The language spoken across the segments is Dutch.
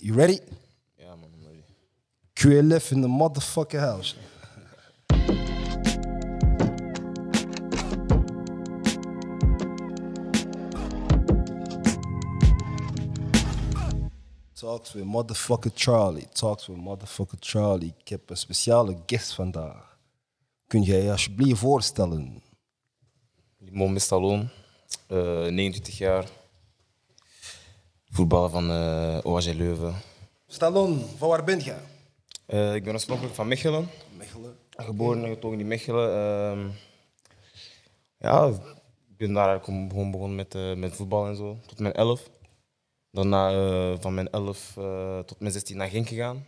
You ready? Ja, man. I'm ready. QLF in the motherfucking house. Talks with motherfucker Charlie. Talks with motherfucker Charlie. Ik heb een speciale guest vandaag. Kun jij je alsjeblieft voorstellen? Limon Mestaloon, eh 29 jaar. Voetballer van eh OHG Leuven. Stallone, van waar ben je? Eh, ik ben oorspronkelijk van Mechelen. Mechelen. Geboren en getogen in Mechelen. Ehm, ja, ik ben daar eigenlijk gewoon begonnen met, eh, met voetbal en zo. Tot mijn 11. Daarna van mijn 11 eh, tot mijn 16 naar Genk gegaan.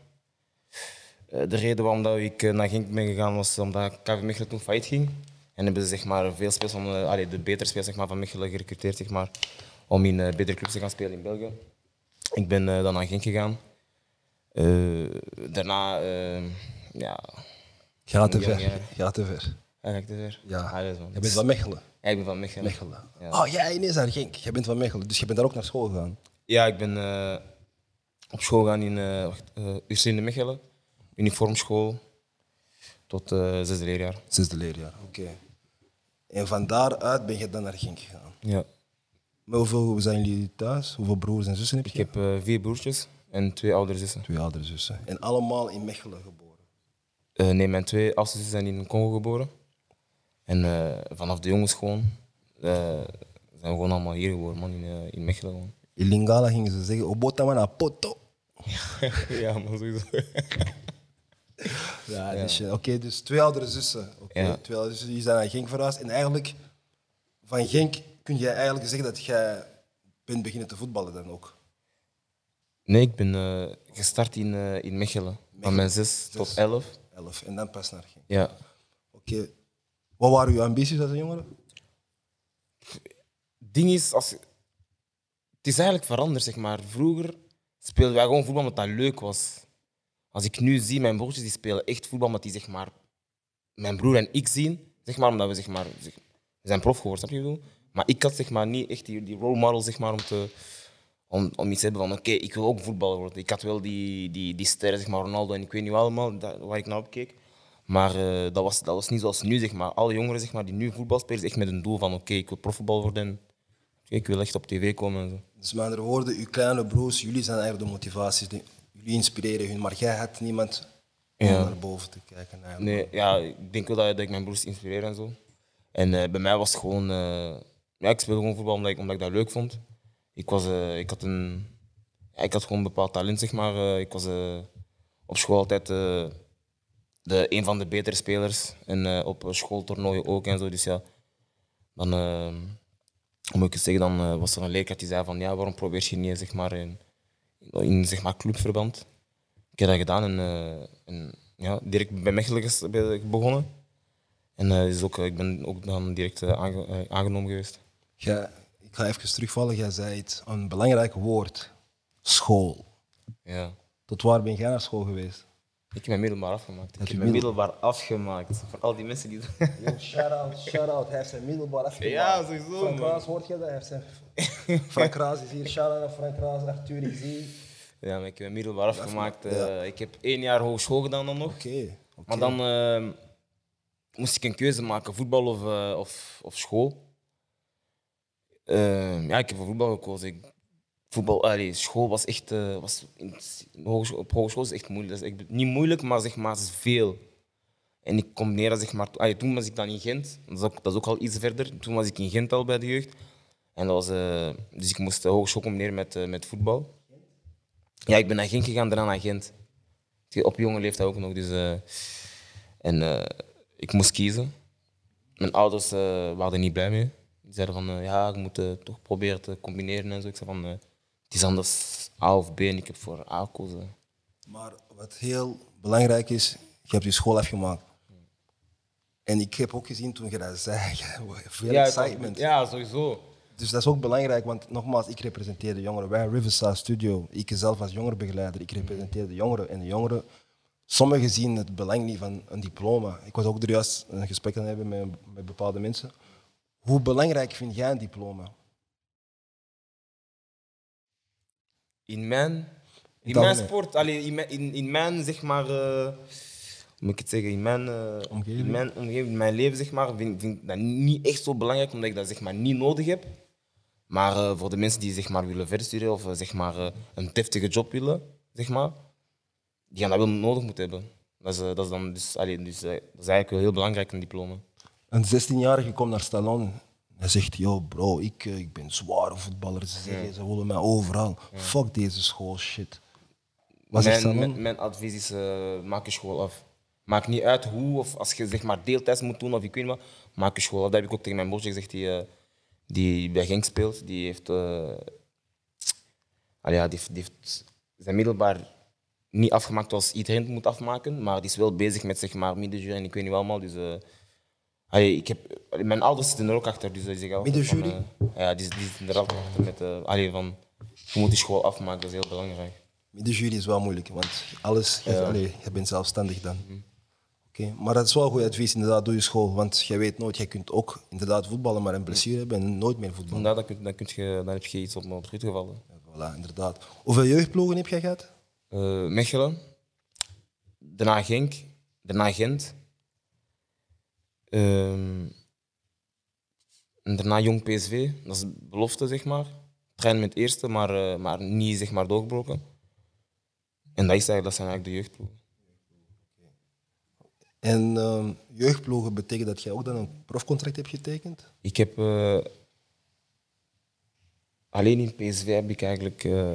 De reden waarom dat ik naar Genk ben gegaan was omdat KV Mechelen toen failliet ging. En hebben ze zeg maar, veel spelers van, allee, de betere spelers zeg maar, van Mechelen gerecruiteerd zeg maar, om in eh, betere clubs te gaan spelen in België. Ik ben eh, dan naar Genk gegaan. Eh, daarna, ja, Gaat te Ja, ver. ja. Gaat te ver. eigenlijk te ver. Ja. Ah, Je bent van Mechelen. Ja, ik ben van Mechelen. Mechelen. Ja. Oh, jij ineens naar Genk. Jij bent van Mechelen, dus je bent daar ook naar school gegaan. Ja, ik ben op school gegaan in uh, UC de Mechelen. Uniformschool. Tot zesde leerjaar. Zesde leerjaar, oké. En van daaruit ben je dan naar Genk gegaan. Ja. Maar hoeveel zijn jullie thuis? Hoeveel broers en zussen heb je? Ik heb eh, vier broertjes en twee oudere zussen. Twee oudere zussen. En allemaal in Mechelen geboren. Eh, nee, mijn twee oudste zussen zijn in Congo geboren. En eh, vanaf de jongens gewoon zijn we gewoon allemaal hier geboren, man, in, in Mechelen. In Lingala gingen ze zeggen, obota na poto. ja, maar sowieso. Ja, dus, eh, oké, dus twee oudere zussen. Oké, Ja. Twee oudere zussen die zijn naar Genk verhuisd. En eigenlijk, van Genk kun je eigenlijk zeggen dat jij bent beginnen te voetballen dan ook. Nee, ik ben eh, gestart in, eh, in Mechelen. Van mijn zes tot elf. Elf. En dan pas naar Genk. Ja. Oké. Wat waren uw ambities als een jongere? ding is, als, het is eigenlijk veranderd, zeg maar. Vroeger speelden wij gewoon voetbal omdat dat leuk was. Als ik nu zie, mijn broertjes die spelen echt voetbal omdat die, zeg maar, mijn broer en ik zien, zeg maar, omdat we, zeg maar, we zijn prof geworden, snap je wat ik bedoel? Maar ik had, zeg maar, niet echt die, die role model, zeg maar, om te... Om, om iets te hebben van, oké, ik wil ook voetballer worden. Ik had wel die, die, die sterren, zeg maar, Ronaldo en ik weet niet allemaal, dat, waar ik naar opkeek. Maar eh, dat, was, dat was niet zoals nu, zeg maar. Alle jongeren zeg maar, die nu voetbal spelen, echt met een doel van, oké, ik wil profvoetbal worden. en ik wil echt op tv komen en zo. Dus met andere woorden, uw kleine broers, jullie zijn eigenlijk de motivaties. Jullie inspireren hun, maar jij had niemand om Ja. naar boven te kijken. Eigenlijk. Nee, ja, ik denk wel dat, dat ik mijn broers inspireer en zo. En eh, bij mij was het gewoon... eh, ja, ik speelde gewoon voetbal omdat ik, omdat ik dat leuk vond. Ik, was, eh, ik, had, een, ja, ik had gewoon een bepaald talent, zeg maar. Eh, ik was eh, op school altijd de, een van de betere spelers. En op schooltoernooien ook en zo. Dus ja, dan... moet ik het zeggen? Dan was er een leerkracht die zei van... Ja, waarom probeer je niet zeg maar, in, in zeg maar, clubverband? Ik heb dat gedaan en, en ja, direct bij Mechelen begonnen. En is ook, ik ben ook dan direct aange- aangenomen geweest. Jij- ik ga even terugvallen. Jij zei het, een belangrijk woord. School. Ja. Tot waar ben jij naar school geweest? Ik heb mijn middelbaar afgemaakt. Ik heb mijn middel- middelbaar afgemaakt. Voor al die mensen die... Shout-out, shout-out. Hij heeft zijn middelbaar afgemaakt. Ja, sowieso, Frank. Raas, hoort je dat? Hij heeft zijn... Frank Raas is hier. Shout-out naar Frank Raas, Arthur is hier. ja, maar ik heb mijn middelbaar afgemaakt. Ja. Eh, Ik heb één jaar hogeschool gedaan dan nog. Oké. oké. Maar dan eh, moest ik een keuze maken, voetbal of, eh, of, of school. Eh, ja, ik heb voor voetbal gekozen. Ik, voetbal, allee, school was echt, eh, was in, hogeschool, op hogeschool is echt moeilijk. Niet moeilijk, maar zeg maar, veel. En ik combineerde zeg maar, toen was ik dan in Gent, dat is, ook, dat is ook al iets verder. Toen was ik in Gent al bij de jeugd. En dat was, eh, dus ik moest de hogeschool combineren met, eh, met voetbal. Ja, ik ben naar Gent gegaan, daarna naar Gent. Op jonge leeftijd ook nog. Dus, eh, en eh, ik moest kiezen. Mijn ouders eh, waren er niet blij mee. Die zeiden van, eh, ja, ik moet eh, toch proberen te combineren en zo. Ik zei van, eh, het is anders A of B en ik heb voor A gekozen. Maar wat heel belangrijk is, je hebt je school afgemaakt. En ik heb ook gezien toen je dat zei, veel Ja, excitement. ja, sowieso. Dus dat is ook belangrijk, want nogmaals, ik representeer de jongeren. Wij, Riverside Studio, ik zelf als jongerenbegeleider, ik representeer de jongeren. En de jongeren, sommigen zien het belang niet van een diploma. Ik was ook er juist een gesprek aan het hebben met, met bepaalde mensen. Hoe belangrijk vind jij een diploma? In mijn In mijn sport, allee, in, mijn, in, in mijn, zeg maar, eh, moet ik het zeggen, in mijn, eh, Omgeving? in mijn omgeving, in mijn leven, zeg maar, vind, vind ik dat niet echt zo belangrijk, omdat ik dat zeg maar niet nodig heb. Maar eh, voor de mensen die zeg maar willen verder studeren of zeg maar een deftige job willen, zeg maar, die gaan dat wel nodig moeten hebben. Dat is, dat is dan dus, allee, dus dat is eigenlijk wel heel belangrijk, een diploma. Een 16-jarige komt naar Stallone. Hij zegt, yo bro, ik, eh, ik ben zware voetballer. Ze zeggen, ze willen mij overal. Fuck deze school shit. Wat mijn, mijn, mijn advies is, eh, maak je school af. Maakt niet uit hoe, of als je zeg maar deeltijds moet doen of ik weet niet wat, maak je school af. Dat heb ik ook tegen mijn broertje gezegd, die, eh, die bij Genk speelt. Die heeft, ja, die heeft, die heeft zijn middelbaar niet afgemaakt zoals iedereen het moet afmaken, maar die is wel bezig met zeg maar middenjury en ik weet niet wel allemaal. Dus, allee, ik heb, mijn ouders zitten er ook achter, dus die zeggen altijd Middenjury? van, eh, ja, die, die zitten er altijd achter met, eh, allee, van, je moet die school afmaken, dat is heel belangrijk. De jury is wel moeilijk, want alles, je, allee, je bent zelfstandig dan. Oké, Maar dat is wel goed advies, inderdaad, doe je school. Want je weet nooit, je kunt ook inderdaad voetballen, maar een blessure hebben en nooit meer voetballen. Inderdaad, dan, kun, dan, kun je, dan heb je iets op, op het gevallen. Voilà, inderdaad. Hoeveel jeugdploegen heb jij gehad? Eh, Mechelen, daarna Genk, daarna Gent. Ehm, en daarna Jong PSV, dat is belofte, zeg maar. Trein met eerste, maar, eh, maar niet zeg maar, doorgebroken. En dat, is eigenlijk, dat zijn eigenlijk de jeugdploegen. En ehm, jeugdploegen betekent dat jij ook dan een profcontract hebt getekend? Ik heb eh, alleen in PSV heb ik eigenlijk, eh,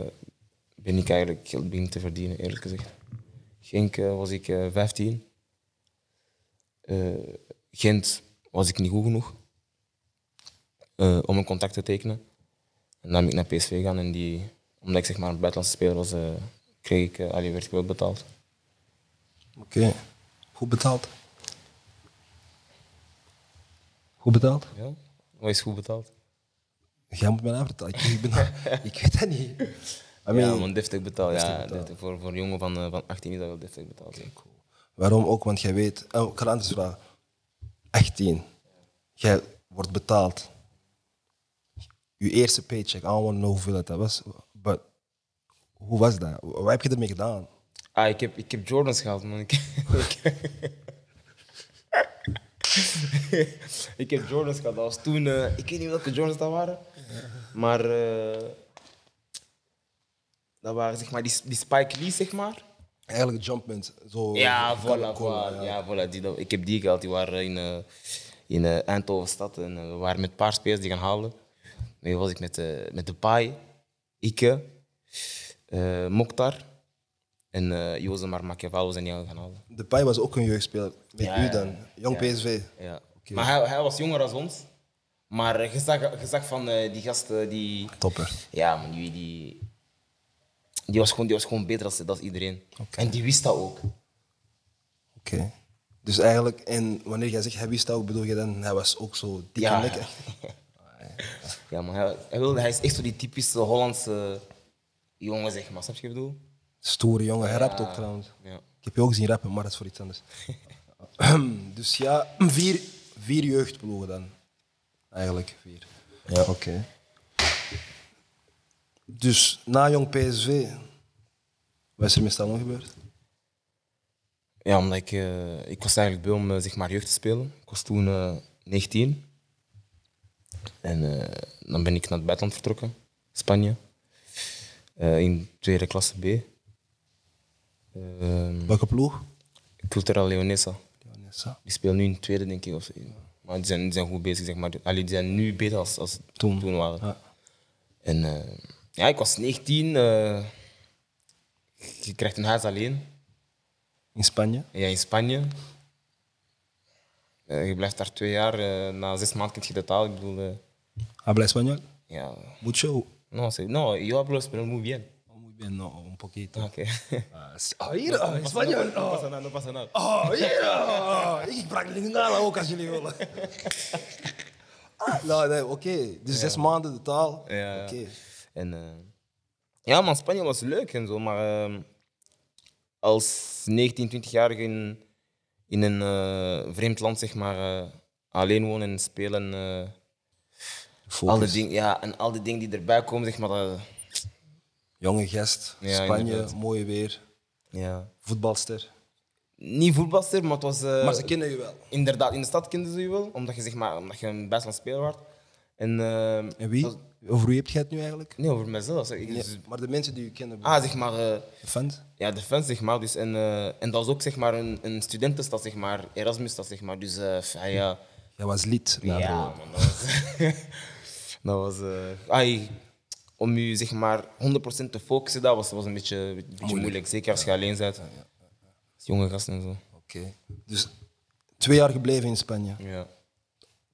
ben ik eigenlijk geld beginnen te verdienen, eerlijk gezegd. Genk was ik eh 15. Gent was ik niet goed genoeg eh, om een contract te tekenen. En dan ben ik naar PSV gegaan en die, omdat ik zeg maar een buitenlandse speler was, eh, kreeg ik, eh, allee, werd ik wel betaald. Oké. Goed betaald? Goed betaald? Ja, wat is goed betaald? Jij moet mij nou vertellen. Ik, ik, ben, ik weet dat niet. I mean, ja, man, deftig betaald. deftig ja, betaald. deftig. Voor, voor een jongen van, van 18 is dat wel deftig betaald. ja. Waarom ook? Want jij weet... Oh, ik ga een andere vraag. 18. Jij wordt betaald. Je eerste paycheck. I don't want hoeveel dat was. But, hoe was dat? Wat heb je ermee gedaan? Ah, ik heb, ik heb Jordans gehaald, man. Ik, heb Jordans gehad. Dat toen... eh, ik weet niet welke Jordans dat waren. Maar... eh, dat waren zeg maar die, die Spike Lee, zeg maar. Eigenlijk Jumpman. Zo, Ja, voilà. Ja, voilà die, ik heb die gehaald. Die waren in, eh in eh, Eindhoven stad. En eh, we waren met een paar spelers die gaan halen. Nu was ik met, eh met de Pai, Ike, eh Mokhtar en eh Jose Marmakevalo zijn die gaan halen. De Pai was ook een jeugdspeler. Met Ja, u dan. Jong Ja. PSV. Ja. Oké. Maar hij, hij was jonger dan ons. Maar je zag, je zag van die gasten die. Topper. Ja, man, die, die, die, was, gewoon, die was gewoon beter dan, dan iedereen. En die wist dat ook. Oké. Dus eigenlijk, en wanneer jij zegt hij wist dat ook, bedoel je dan, hij was ook zo dik Ja. en lekker. Ja, man, hij, hij, wilde, hij is echt zo die typische Hollandse jongen, zeg maar. Snap je wat ik bedoel? Stoere jongen, hij rapt ook trouwens. Ja. Ik heb je ook zien rappen, maar dat is voor iets anders. dus ja, vier, vier jeugdploegen dan. Eigenlijk vier. Ja. Oké. Dus na jong PSV, wat is er met Stallone gebeurd? Ja, omdat ik, eh, ik was eigenlijk bij om eh, zeg maar, jeugd te spelen. Ik was toen eh 19. En eh, dan ben ik naar het buitenland vertrokken, Spanje. In tweede klasse B. Ehm Welke ploeg? Cultural Leonesa. Leonessa. Die spelen nu in tweede, denk ik. Of, maar die zijn, die zijn goed bezig, zeg maar. Allee, die zijn nu beter als, als Toen. toen, waren. Ja. En eh, ja, ik was 19. eh, je krijgt een huis alleen. In Spanje. Ja, in Spanje. Eh, je blijft daar twee jaar. eh, na zes maanden kun je de taal. Ik bedoel, eh, Habla español? ja. Mucho. No, sé. no, yo hablo español muy bien. Oh, muy bien, no, un poquito. Ok. Ah, hier, ah, español. No pasa nada, no pasa nada. Oh, ja! Ik praat Lingala ook als jullie willen. Ah, nou, nee, oké. Dus zes maanden de taal. Ja, ja. Oké. En, eh, ja, man, Spanje was leuk en zo, maar ehm, als 19, 20-jarige in, in een eh, vreemd land, zeg maar, eh, alleen wonen en spelen. al, die ding, ja, en al die dingen die erbij komen, zeg maar, dat, Jonge gast, Ja, Spanje, inderdaad. mooi weer, Ja. voetbalster. Niet voetbalster, maar het was... Maar ze kennen je wel. Inderdaad, in de stad kenden ze je wel, omdat je, zeg maar, omdat je een best wel speler wordt. En, En wie? Over wie heb je het nu eigenlijk? nee, over mezelf. Zeg. Nee, Dus- maar de mensen die je kennen. ah, zeg maar... eh, de fans? Ja, de fans, zeg maar. Dus, en, eh, en dat was ook zeg maar, een, een studentenstad, zeg maar. Erasmus, dat zeg maar. Dus eh, ja, ja, Jij was lid. ja daarvoor. man, dat was... dat was ai, om je zeg maar 100% te focussen, dat was, was een beetje, een beetje moeilijk. Zeker als je alleen bent. Als jonge gasten en zo. Oké. Dus twee jaar gebleven in Spanje. Ja.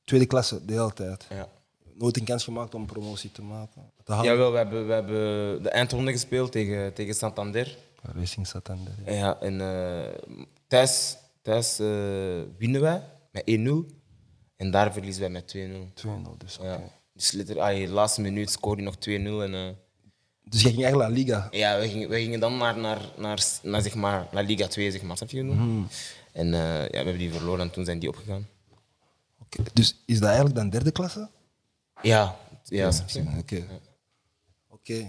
Tweede klasse, de hele tijd. ja. Nooit een kans gemaakt om promotie te maken. Te halen. Jawel, we hebben, we hebben de eindronde gespeeld tegen, tegen Santander. Racing Santander. ja. Ja, en eh, thuis, thuis eh, winnen wij met 1-0. En daar verliezen wij met 2-0. 2-0 dus. oké. Ja. Dus letterlijk, ah, de laatste minuut scoorde je nog 2-0. En, eh, Dus jij ging eigenlijk naar Liga. ja, we gingen, we gingen dan naar, naar, naar, naar, zeg maar, naar Liga 2, zeg maar. Snap je genoeg? En ja, we hebben die verloren en toen zijn die opgegaan. Oké. Dus is dat eigenlijk dan derde klasse? Ja, ja, snap? Oké. Oké.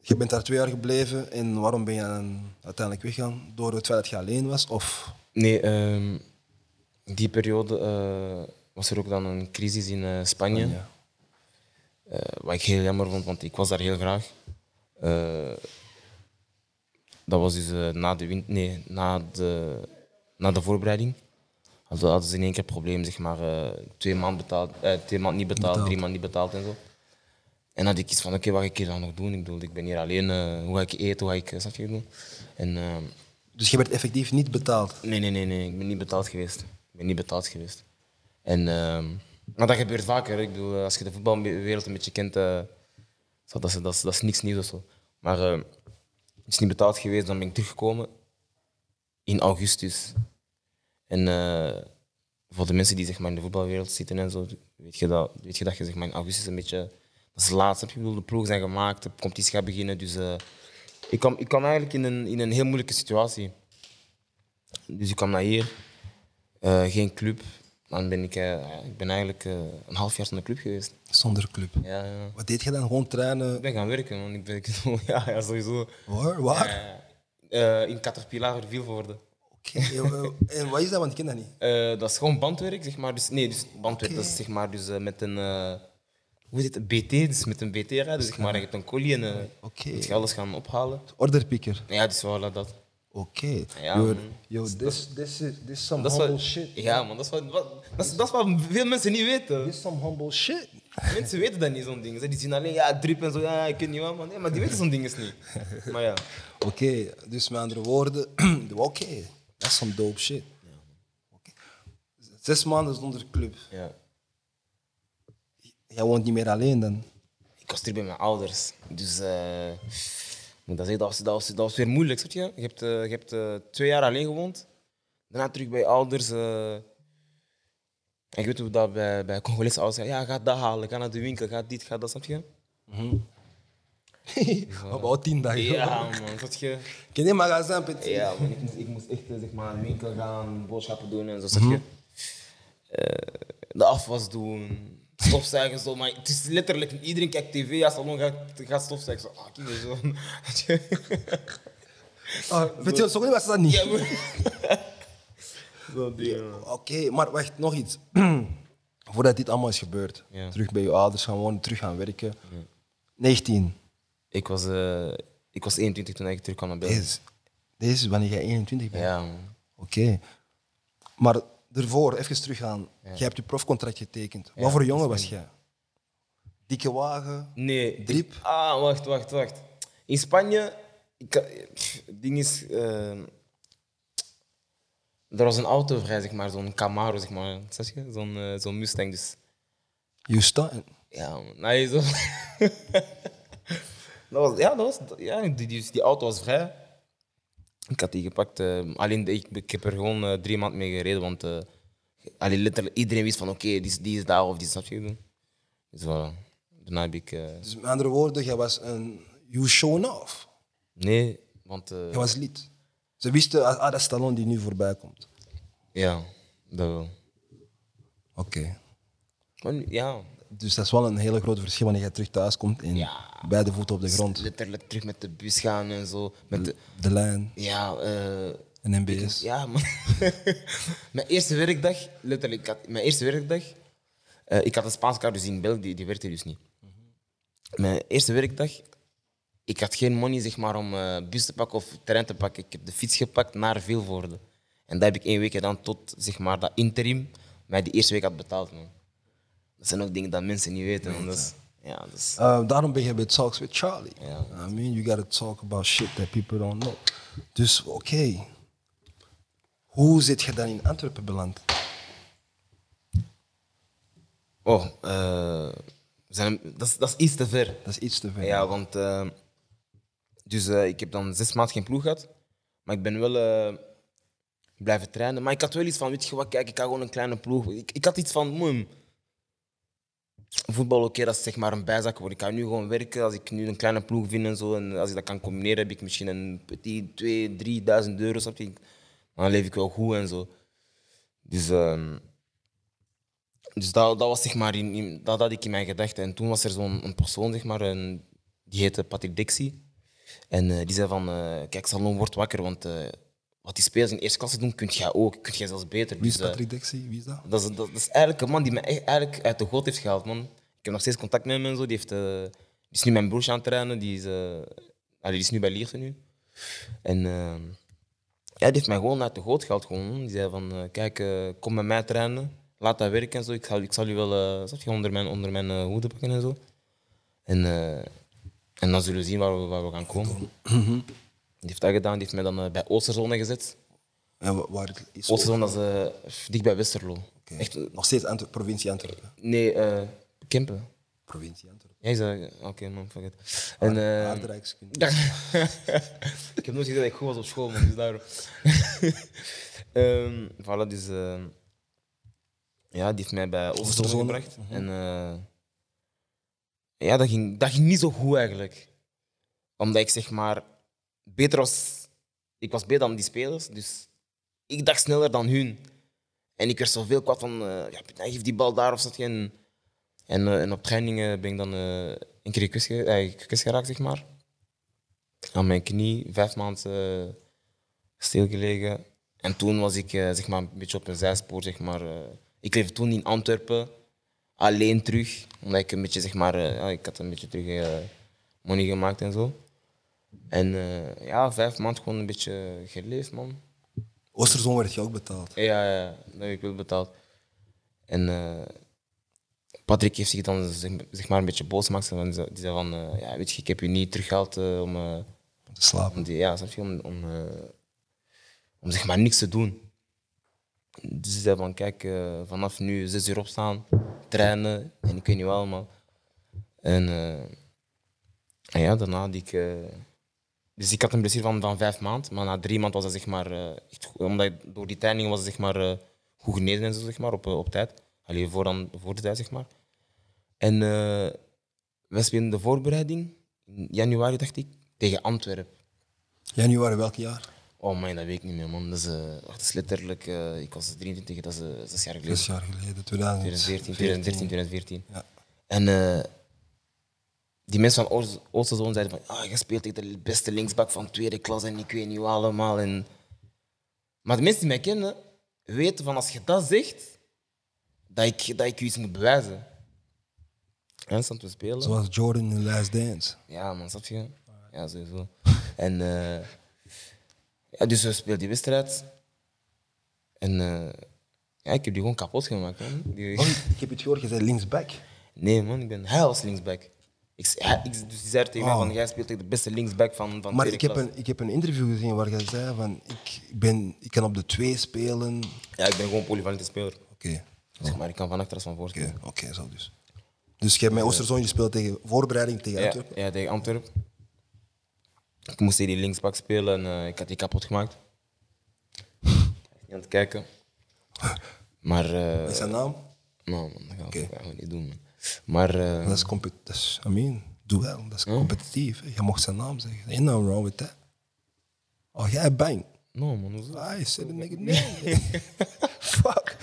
Je bent daar twee jaar gebleven en waarom ben je dan uiteindelijk weggegaan? Door het feit dat je alleen was? Of Nee, ehm, die periode eh, was er ook dan een crisis in eh, Spanje. Ja. Eh, wat ik heel jammer vond, want ik was daar heel graag. Dat was dus na de win nee, na de, na de voorbereiding. Hadden, hadden ze in één keer problemen, zeg maar, eh, twee maanden betaald, eh, twee maanden niet betaald, Betaald. drie maanden niet betaald en zo. En dan had ik iets van, oké, wat ga ik hier dan nog doen? Ik bedoel, ik ben hier alleen, eh, hoe ga ik eten, hoe ga ik, snap je bedoel? En, ehm, Dus je werd effectief niet betaald. Nee, nee, nee, nee. Ik ben niet betaald geweest. Ik ben niet betaald geweest. En, ehm, maar dat gebeurt vaker. Ik bedoel, als je de voetbalwereld een beetje kent, dat, is, dat, is, dat is niks nieuws of zo. Maar eh, het is niet betaald geweest, dan ben ik teruggekomen in augustus. En eh, voor de mensen die zeg maar, in de voetbalwereld zitten en zo, weet je dat, weet je, dat je zeg maar, in augustus een beetje. Dat is laat. Heb je Ik bedoel, de ploegen zijn gemaakt, de competitie gaat beginnen. Dus eh, ik, kwam, ik kwam eigenlijk in een, in een heel moeilijke situatie. Dus ik kwam naar hier, eh, geen club. Dan ben ik, ik ben eigenlijk een half jaar zonder club geweest. Zonder club. Ja, ja. Wat deed je dan? Gewoon trainen? Ik ben gaan werken, want ik ben, ja, ja, sowieso. Waar? Waar? In Caterpillar Vilvoorde. Oké. Eh, En wat is dat? Want ik ken dat niet. Eh, dat is gewoon bandwerk, zeg maar. Dus, nee, dus bandwerk, dat is zeg maar dus, eh, met een... eh, hoe heet het? BT, dus met een BT rijden. Dus zeg maar, je hebt een collie en eh Oké. moet je alles gaan ophalen. Orderpicker. Ja, dus voilà, dat. Oké. Ja, Yo, this, this, is, this is some Dat humble wat, shit. Ja, man, dat is, wat, wat, dat, is, dat is wat veel mensen niet weten. This is some humble shit. Mensen weten dat niet, zo'n ding. Ze- Die zien alleen, ja, drip en zo, ja, ik weet niet wat, man. Nee, maar die weten zo'n ding is niet. Maar ja. Oké, dus met andere woorden, oké, dat is some dope shit. Zes maanden zonder club. ja. Jij woont niet meer alleen dan. Ik was terug bij mijn ouders. Dus eh, dat, zeggen, dat, was, dat, was, dat was weer moeilijk. Snap je? Je hebt, eh, je hebt eh, twee jaar alleen gewoond. Daarna terug bij je ouders. en ik weet hoe dat bij, bij Congolese ouders. Ja, ga dat halen, ga naar de winkel, ga dit, ga dat, snap je? About tien dagen. Ja, man, snap je? Ken je magazijn, petit? Ja, man, ik, moest, ik moest echt eh, zeg maar, naar de winkel gaan, boodschappen doen en zo, snap je? Eh, de afwas doen, stofzuigen zo, maar het is letterlijk, iedereen kijkt tv, als salon gaat, gaat stofzuigen, zo, ah, kijk eens zo. Ah, weet je, zo was dat niet. Ja. Oké, maar wacht, nog iets. Voordat dit allemaal is gebeurd, Ja. terug bij je ouders gaan wonen, terug gaan werken. 19. Ik was, eh, ik was 21 toen ik terug kwam naar België. Deze, deze is wanneer jij 21 bent. Ja. Oké. Maar ervoor, even teruggaan. Jij hebt je profcontract getekend. Wat voor jongen was jij? Dikke wagen? Nee. Ik- ah, wacht, wacht, wacht. In Spanje, ik, pff, het ding is, eh, er was een auto vrij, zeg maar, zo'n Camaro, zeg maar, zeg je? Zo'n eh, zo'n Mustang, dus Justa? ja, man. Nee, zo. dat was, ja, dat was, ja die, die, die auto was vrij. Ik had die gepakt. eh, alleen ik, ik heb er gewoon eh, drie maanden mee gereden, want eh, alleen letterlijk iedereen wist van oké, die, is- die is daar of die is dat doen. Dus voilà. Daarna heb ik. Dus met andere woorden, jij was een... You shown off. nee, want. Jij was lid. Ze wisten, ah, ah, dat is Stallone die nu voorbij komt. ja, dat wel. Oké. Nu- ja, Dus dat is wel een hele groot verschil wanneer je terug thuis komt en Ja. beide voeten op de grond. Letterlijk terug met de bus gaan en zo. Met de, De lijn ja, eh, en MBS. ja, man. mijn eerste werkdag, letterlijk, had, mijn eerste werkdag, eh, ik had een Spaanse kaart dus in België, die, die werkte dus niet. Mijn eerste werkdag, ik had geen money zeg maar, om eh, bus te pakken of trein te pakken. Ik heb de fiets gepakt naar Vilvoorde. En dat heb ik één week gedaan tot zeg maar, dat interim mij die eerste week had betaald. Man. Dat zijn ook dingen dat mensen niet weten. Ja, is, Uh, daarom ben je bij Talks with Charlie. Ja. I mean, you gotta talk about shit that people don't know. Dus oké, hoe zit je dan in Antwerpen beland? oh, eh, zijn, dat, is, dat is iets te ver. Dat is iets te ver. Ja, want eh, dus, ik heb dan zes maanden geen ploeg gehad. Maar ik ben wel blijven trainen. Maar ik had wel iets van, weet je wat, kijk, ik ga gewoon een kleine ploeg. Ik, ik had iets van, moem. Voetbal, oké, dat is zeg maar een bijzak. Ik ga nu gewoon werken. Als ik nu een kleine ploeg vind en zo, en als ik dat kan combineren, heb ik misschien een petit 2, 3.000 euro. Snap je? Dan leef ik wel goed en zo. Dus, ehm, dus dat, dat was zeg maar, in, dat had ik in mijn gedachten. En toen was er zo'n persoon, zeg maar, een, die heette Patrick Dixie. En eh, die zei van, eh, kijk Salon, word wakker, want eh, wat die spelers in eerste klasse doen, kun jij ook. Kun jij zelfs beter. Wie is Dus, Patrick? Wie is dat? dat is, dat, is eigenlijk een man die me echt, eigenlijk uit de goot heeft gehaald, man. Ik heb nog steeds contact met hem en zo. Die, heeft, die is nu mijn broertje aan het trainen. Die is, die is nu bij Lierse nu. En eh, ja, die heeft mij gewoon uit de goot gehaald. Gewoon. Die zei van, kijk, kom met mij trainen. Laat dat werken en zo. Ik zal, ik zal je wel je onder mijn, onder mijn hoede pakken en zo. En, en dan zullen we zien waar we, waar we gaan komen. Die heeft dat gedaan. Die heeft mij dan eh, bij Oosterzone gezet. En wa- waar is? Oosterzone, dat is eh, dicht bij Westerlo. Echt, eh, Nog steeds Antwer- provincie Antwerpen. nee, eh Kempen. Provincie Antwerpen. Jij zei, oké man, fuck it. En, eh, Aardrijkskunde. ik heb nooit gezegd dat ik goed was op school, man, dus daarom. Ehm voilà, dus eh, ja, die heeft mij bij Oosterzone Oosterzone, gebracht. En eh, ja, dat ging, dat ging niet zo goed eigenlijk. Omdat ik zeg maar beter ik was beter dan die spelers, dus ik dacht sneller dan hun. En ik werd zoveel kwaad van, eh ja, geef die bal daar of zat. En, en, eh, en op trainingen ben ik dan eh, een keer eh, gekwetst geraakt, zeg maar. Aan mijn knie, vijf maanden stilgelegen. En toen was ik zeg maar, een beetje op een zijspoor. Zeg maar, ik leefde toen in Antwerpen, alleen terug. Omdat ik een beetje, zeg maar, ja, ik had een beetje terug money gemaakt en zo. En eh, ja, vijf maanden gewoon een beetje geleefd, man. Oosterzone werd je ook betaald. Ja, ja, dat heb ik wel betaald. En eh, Patrick heeft zich dan zeg, maar een beetje boos gemaakt. Die zei van, eh, ja, weet je, ik heb je niet teruggehaald eh, om, Om te slapen. om, die, ja, snap je, om, om, om zeg maar niks te doen. Dus hij zei van, kijk, vanaf nu zes uur opstaan, trainen en ik weet niet wat allemaal. En, en ja, daarna had ik... dus ik had een blessure van, van vijf maanden, maar na drie maanden was dat zeg maar... eh, echt omdat ik- door die training was het zeg maar eh, goed genezen en zo, zeg maar, op, eh, op tijd. Alleen voor, dan, voor de tijd, zeg maar. En wij spelen de voorbereiding in januari, dacht ik, tegen Antwerpen. Januari welk jaar? Oh man, dat weet ik niet meer, man. Dat is, dat is letterlijk... ik was 23, dat is zes jaar geleden. Zes jaar geleden, 2014, 2013, 2014. Ja. En die mensen van Oost- Oosterzoon zeiden van, ah, je speelt tegen de beste linksbak van tweede klas en ik weet niet wat allemaal. En... Maar de mensen die mij kennen, weten van als je dat zegt, dat ik, dat ik je iets moet bewijzen. En stond te spelen. Zoals Jordan in Last Dance. Ja, man, snap je? Ja, sowieso. En eh, ja, dus we speelden die wedstrijd. En eh, ja, ik heb die gewoon kapot gemaakt, man. Die- Oh, ik heb het gehoord, je zei linksback. Nee, man, ik ben hij linksback. Ik, ik, dus die zei tegen mij Oh. van, jij speelt tegen de beste linksback van, van Maar ik heb, een, ik heb een interview gezien waar je zei van ik, ben, ik kan op de twee spelen. Ja, ik ben gewoon polyvalente speler. oké, Zeg maar, ik kan van achteras van voor. oké, zo dus. Dus je hebt met Oosterzone gespeeld tegen voorbereiding tegen Ja, Antwerpen. ja, tegen Antwerpen. Ik moest tegen die linksbak spelen en eh, ik had die kapot gemaakt. Niet aan het kijken. Maar... eh, Wat is zijn naam? Nou, man, dat gaan we niet doen, man. Maar... eh, Dat is competitief. I mean, doe wel, dat is competitief. Je mocht zijn naam zeggen. Ain't nothing wrong with that. Oh, jij bang. no, man, hoezo? I said the nigga name. Fuck.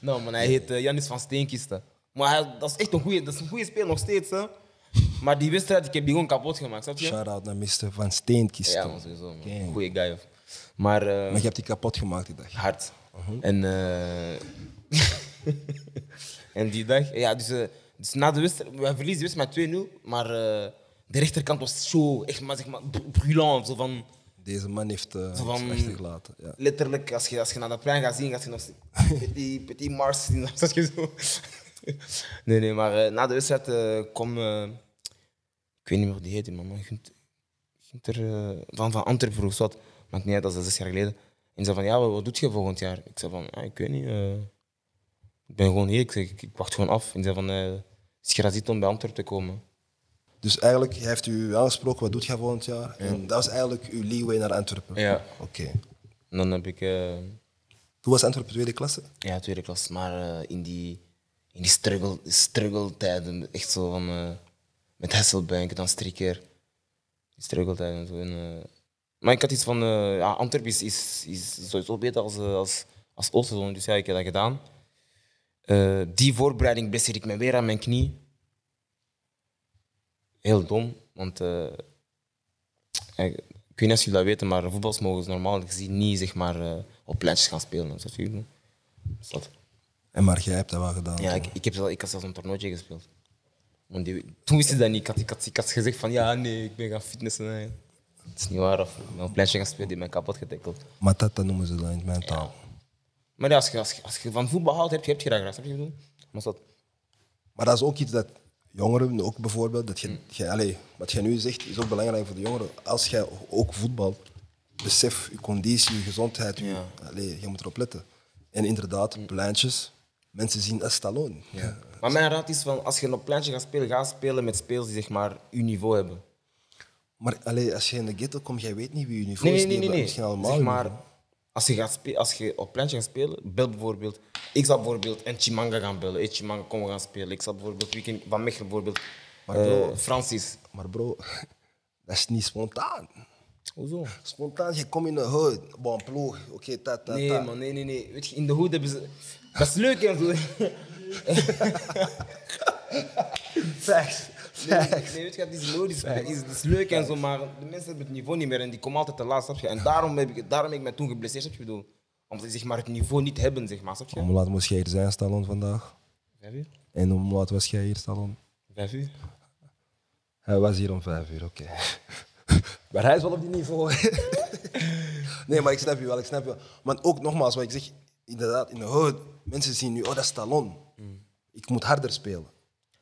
Nou, man, hij heet eh, Janis van Steenkisten. Maar hij, dat is echt een goede, dat is een goede speler nog steeds. Hè. Maar die wedstrijd, ik heb die gewoon kapot gemaakt, snap je? Shout-out naar Mr. Van Steenkist. Ja, man, sowieso. Man. Goeie guy. of. Maar, eh, Maar je hebt die kapot gemaakt die dag. hard. En, eh, en die dag, ja, dus, eh, dus na de wedstrijd, we verliezen de wedstrijd met 2-0, maar eh, de rechterkant was zo, echt maar, zeg maar, br- brûlant. Zo van, Deze man heeft uh, Zo van- achtergelaten. Ja. letterlijk, als je, als je naar de plein gaat zien, gaat je nog petit, petit Mars zien. Dat je zo. Nee, nee, maar na de wedstrijd eh kwam, eh, ik weet niet meer hoe die heette, man, maar Gunt- Gunter van, van Antwerpen of wat, maakt niet uit, dat is zes jaar geleden. En zei van, ja, wat, wat doe je volgend jaar? Ik zei van, ja, ik weet niet, ik ben gewoon hier, ik, zeg, ik, ik wacht gewoon af. En zei van, eh is om bij Antwerpen te komen? Dus eigenlijk hij heeft u aangesproken, wat doet jij volgend jaar? En dat was eigenlijk uw leeway naar Antwerpen. Ja. Oké. En dan heb ik... eh, Toen was Antwerpen tweede klasse? Ja, tweede klas. Maar eh, in die, in die struggle, struggle tijden, echt zo van met Hasselbank, dan Strikker. Die struggle tijden. Zo en, eh, maar ik had iets van, ja, Antwerpen is, is, is sowieso beter als, als, als dus ja, ik heb dat gedaan. Eh, die voorbereiding blesseerde ik me weer aan mijn knie. Heel dom, want ja, ik weet niet of jullie dat weten, maar voetbals mogen normaal gezien niet zeg maar, eh, op pleintjes gaan spelen. Dat is Dus dat. En maar jij hebt dat wel gedaan. Ja, ik, ik, heb zelf, ik had zelfs een toernooitje gespeeld. Want die, toen wist ik dat niet. Ik had, ik, had, ik had gezegd van ja, nee, ik ben gaan fitnessen. Dat is niet waar. Of ik ben op een pleintje gaan spelen, die mij kapot getackeld. Matata noemen ze dat in mijn taal. Maar ja, als je, als, je, als je van voetbal houdt, heb je, heb je dat graag. Snap je wat bedoel? Maar dat, Maar dat is ook iets dat jongeren, ook bijvoorbeeld, dat je, jij- allee, wat jij nu zegt, is ook belangrijk voor de jongeren. Als jij ook voetbalt, besef je conditie, je gezondheid, je, Ja. allee, je moet erop letten. En inderdaad, pleintjes, mensen zien als Stallone. Ja. maar mijn raad is van, als je op pleintje gaat spelen, ga spelen met spelers die zeg maar uw niveau hebben. Maar allee, als je in de ghetto komt, jij weet niet wie je niveau Nee, is. nee. Misschien allemaal Zeg maar. Als je, gaat als je op pleintje gaat spelen, bel bijvoorbeeld. Ik zal bijvoorbeeld een Chimanga gaan bellen. Hey, Chimanga, kom we gaan spelen. Ik zal bijvoorbeeld weekend van Mechelen bijvoorbeeld. Maar eh, Francis. Maar bro, dat is niet spontaan. Hoezo? Spontaan, je komt in de hood, bon, ploeg, oké, ta, ta, Nee, ta. man, nee, nee, nee. Weet je, in de hoed hebben ze. Dat is leuk en zo. Facts. Nee, nee, weet je, het is logisch. Het is, het is leuk en zo, maar de mensen hebben het niveau niet meer en die komen altijd te laat, snap je? En daarom heb ik, daarom heb ik me toen geblesseerd, snap je? Bedoel, Omdat die zeg maar, het niveau niet hebben, zeg maar, snap je? Om laat moest jij hier zijn, Stallone, vandaag? Vijf uur? En om laat was jij hier, Stallone? Vijf uur? Hij was hier om vijf uur, oké. maar hij is wel op die niveau. nee, maar ik snap je wel, ik snap je wel. Maar ook nogmaals, wat ik zeg, inderdaad, in de hood, mensen zien nu, oh, dat is Stallone. Ik moet harder spelen.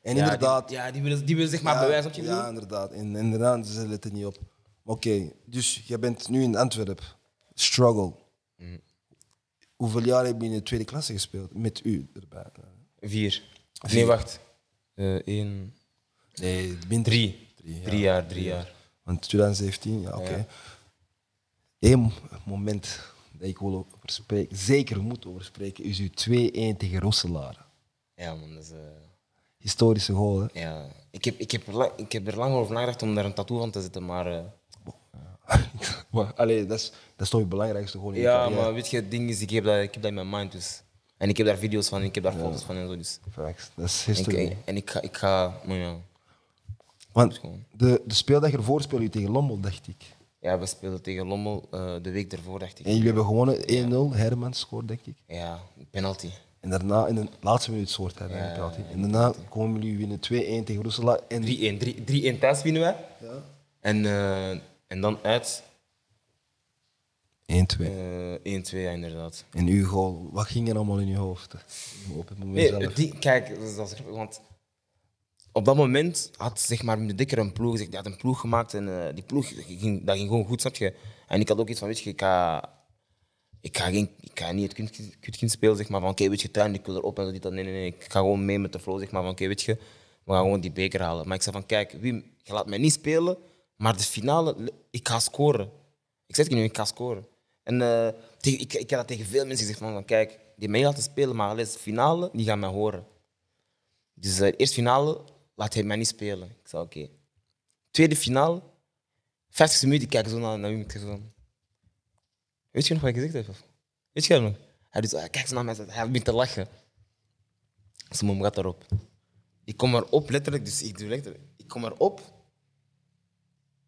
En Ja, inderdaad... Die, ja, die willen, die willen zeg maar bewijzen, snap je? Ja, inderdaad. En inderdaad, ze letten niet op. Oké, dus je bent nu in Antwerpen. Struggle. Mm. Hoeveel jaar heb je in de tweede klasse gespeeld? Met u erbij. Vier. Nee, wacht. Eh één, Nee, drie. Drie, Drie, ja. jaar, drie jaar. Want 2017, ja, oké. Ja. Eén moment dat ik wil over spreken, zeker moet over spreken, is uw 2-1 tegen Rosselaar. Ja, man, dat is... eh, Historische goal, hè? ja. ik, heb, ik, heb er lang, ik heb er lang over nagedacht om daar een tattoo van te zetten, maar... eh, Maar, allee, dat, is, dat is toch het belangrijkste goal in ja, carrière. maar weet je, het ding is, ik heb, dat, ik heb dat in mijn mind, dus... En ik heb daar video's van, ik heb daar foto's van en zo, dus... Facts, dat is En ik, en ik ga... Ik ga maar ja. Want de, de speeldag ervoor speel je tegen Lommel, dacht ik. ja, we speelden tegen Lommel eh, de week ervoor, dacht ik. En jullie hebben gewonnen 1-0, Herman scoort, denk ik. Ja, penalty. En daarna, in de laatste minuut, soort hij Ja, penalty. En daarna komen jullie winnen 2-1 tegen Rosselaar. En 3-1. 3-1 thuis winnen wij. Ja. En, eh, en dan uit 1-2. eh 1-2, ja, inderdaad. En uw goal, wat ging er allemaal in je hoofd? Op het moment Nee, zelf. ding- kijk, dat is, want op dat moment had zeg maar de dikker een ploeg, die had een ploeg gemaakt en eh, die ploeg ging, dat ging gewoon goed, snap je? En ik had ook iets van, weet je, ik ga, ik ga, geen, ik ga niet het spelen, zeg maar, van oké, weet je, tuin, ik wil erop en dit, dat. Nee, nee, nee, ik ga gewoon mee met de flow, zeg maar, van oké, weet je, we gaan gewoon die beker halen. Maar ik zei van, kijk, Wim, je laat mij niet spelen, maar de finale, ik ga scoren. Ik zeg het nu, ik ga scoren. En eh, tegen, ik, ik heb dat tegen veel mensen gezegd, van, van kijk, die mij laten spelen, maar alleen de finale, die gaan mij horen. Dus de eerste finale laat hij mij niet spelen. Ik zei, oké. Tweede finale, 50 minuten, kijk zo naar, naar Wim, ik. Weet je nog wat ik gezegd heb? Weet je nog? Hij doet kijkt zo naar mij, hij begint te lachen. Simon gaat erop. Ik kom erop, letterlijk, dus ik doe letterlijk. Ik kom erop.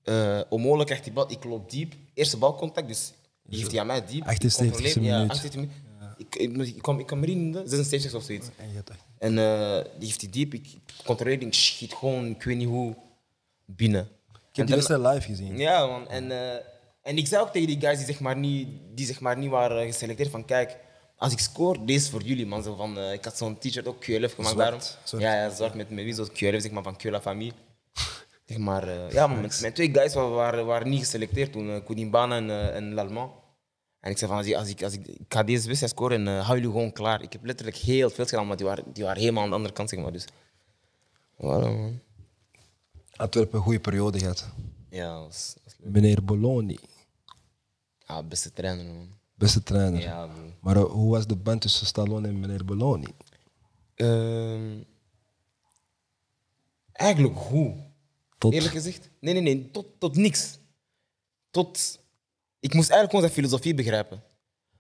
Uh, onmogelijk krijgt die bal, ik loop diep. Eerste balcontact, dus die geeft hij aan mij diep. 78 Controleer- minuut. Ja, 78 minuut. Ik, ik, ik, ik kwam, ik kwam erin in de 76 of zoiets. En echt- En eh, die heeft die diep, ik controleer, ik schiet gewoon, ik weet niet hoe, binnen. Ik heb die wedstrijd live gezien. ja, man. En, eh, en ik zei ook tegen die guys die zeg maar niet, die zeg maar niet waren geselecteerd van kijk, als ik score, deze is voor jullie, man. Zo van, eh, ik had zo'n t-shirt ook QLF gemaakt Zwart, daarom. zwart. Ja, ja, zwart met, met wie zo QLF, zeg maar, van QLF familie. zeg maar, eh, ja, mijn twee guys wa- waren, waren niet geselecteerd toen, uh, en, eh, en L'Allemand. En ik zei van, als ik, als ik, als ik, ik ga deze wedstrijd scoren en hou jullie gewoon klaar. Ik heb letterlijk heel veel gedaan, maar die waren, die waren helemaal aan de andere kant, zeg maar. Dus, voilà, man. Antwerpen een goede periode gehad. Ja, dat was, was leuk. Meneer Bologna, Ja, beste trainer, man. beste trainer. Ja, bro. Maar eh, hoe was de band tussen Stallone en meneer Bologna? Ehm, eigenlijk hoe? Tot Eerlijk gezegd? Nee, nee, nee. Tot, tot niks. Tot... Ik moest eigenlijk gewoon zijn filosofie begrijpen.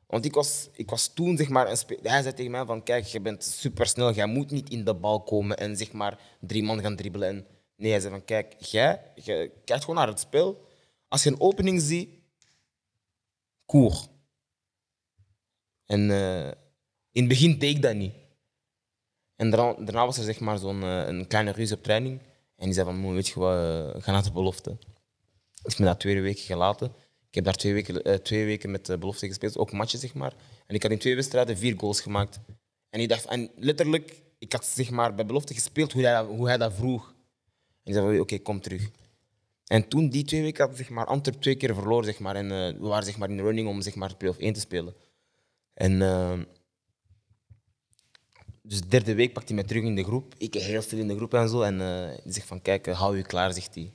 Want ik was, ik was toen, zeg maar, een hij zei tegen mij van, kijk, je bent supersnel, jij moet niet in de bal komen en zeg maar drie man gaan dribbelen. En nee, hij zei van, kijk, jij, jij kijkt gewoon naar het spel. Als je een opening ziet, koer. En eh, in het begin deed ik dat niet. En daarna, was er zeg maar zo'n eh, een kleine ruzie op training. En die zei van, "Mo, weet je wat, eh, ga naar de belofte. Ik me dat twee weken gelaten. Ik heb daar twee weken, twee weken met de belofte gespeeld, ook matchen zeg maar. En ik had in twee wedstrijden vier goals gemaakt. En, ik dacht, en letterlijk, ik had zeg maar, bij belofte gespeeld hoe hij, hoe hij dat vroeg. En ik zei van, oké, kom terug. En toen, die twee weken, had zeg maar, Antwerp twee keer verloren. Zeg maar, en eh, we waren zeg maar, in de running om zeg maar, play-off 1 te spelen. En eh, dus de derde week pakt hij mij terug in de groep. Ik heel stil in de groep en zo. En die zegt van, kijk, hou je klaar, zegt hij.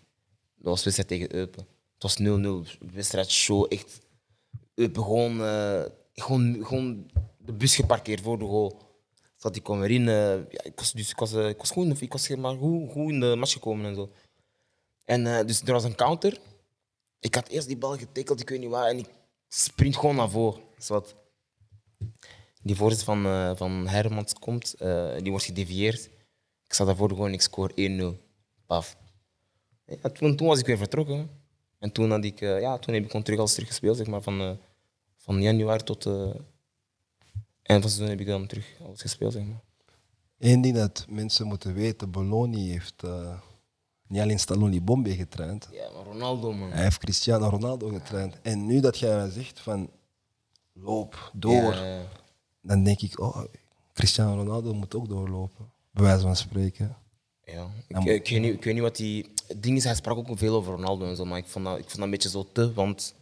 Dat was wedstrijd tegen Eupen. Het was 0-0. Wedstrijd show, echt. Eupen gewoon, gewoon, gewoon de bus geparkeerd voor de goal. Zat ik kwam erin. ja, ik was, dus, ik was, ik was, goed, ik was maar, goed, goed in de match gekomen en zo. En eh, dus er was een counter. Ik had eerst die bal getekeld, ik weet niet waar. En ik sprint gewoon naar voren. Wat. Die voorzet van, eh, van Hermans komt, eh, die wordt gedevieerd. Ik sta daarvoor gewoon, ik score 1-0. Paf. Toen, was ik weer vertrokken. En toen, had ik, ja, toen heb ik gewoon terug alles terug gespeeld, zeg maar, van, van januari tot eind van seizoen heb ik dan terug alles gespeeld. Zeg maar. Eén ding dat mensen moeten weten, Bologna heeft niet alleen Stallone Bombe getraind, Ja, maar Ronaldo, man. hij heeft Cristiano Ronaldo getraind. En nu dat jij zegt van loop door, Ja, dan denk ik, oh, Cristiano Ronaldo moet ook doorlopen. Bij wijze van spreken. Ja, ik, ik, weet niet, ik weet niet wat die. Het ding is, hij sprak ook veel over Ronaldo en zo, maar ik vond dat, ik vond dat een beetje zo te, want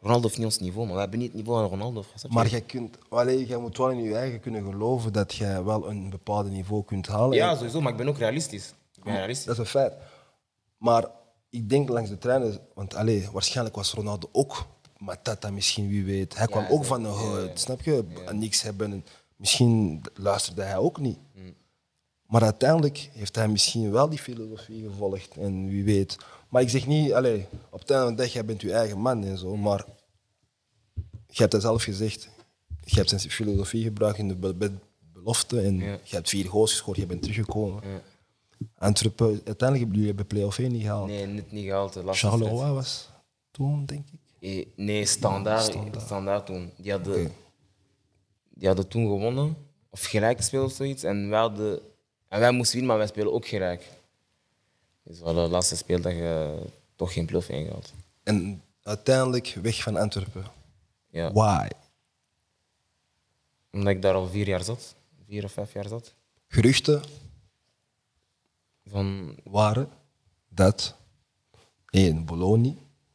Ronaldo heeft niet ons niveau, maar we hebben niet het niveau van Ronaldo. Maar jij, kunt, allee, jij moet wel in je eigen kunnen geloven dat jij wel een bepaald niveau kunt halen. Ja, sowieso, maar ik ben ook realistisch. Ik ben realistisch. Dat is een feit. Maar ik denk langs de treinen, want allee, waarschijnlijk was Ronaldo ook Matata misschien, wie weet. Hij kwam ook van de hood, snap je? Niks hebben. En Misschien luisterde hij ook niet. Mm. Maar uiteindelijk heeft hij misschien wel die filosofie gevolgd. En wie weet. Maar ik zeg niet, allee, op het einde van de dag, jij bent je eigen man en zo. Maar je hebt het zelf gezegd. Je hebt zijn filosofie gebruikt in de be- be- belofte. En Ja. je hebt vier goals gescoord, je bent teruggekomen. Antwerpen, uiteindelijk hebben jullie de play-off 1 niet gehaald. Nee, net niet gehaald. De laatste Charleroi was toen, denk ik. Eh, Nee, standaard, standaard. toen. Die hadden, die hadden toen gewonnen, of gelijk gespeeld of zoiets. En wij, hadden, en wij moesten winnen, maar wij spelen ook gelijk. Dus we hadden de laatste speeldag eh, toch geen play-off ingehaald. En uiteindelijk weg van Antwerpen. Ja. Why? Omdat ik daar al vier jaar zat, vier of vijf jaar zat. Geruchten Van, waren dat één, Bologna.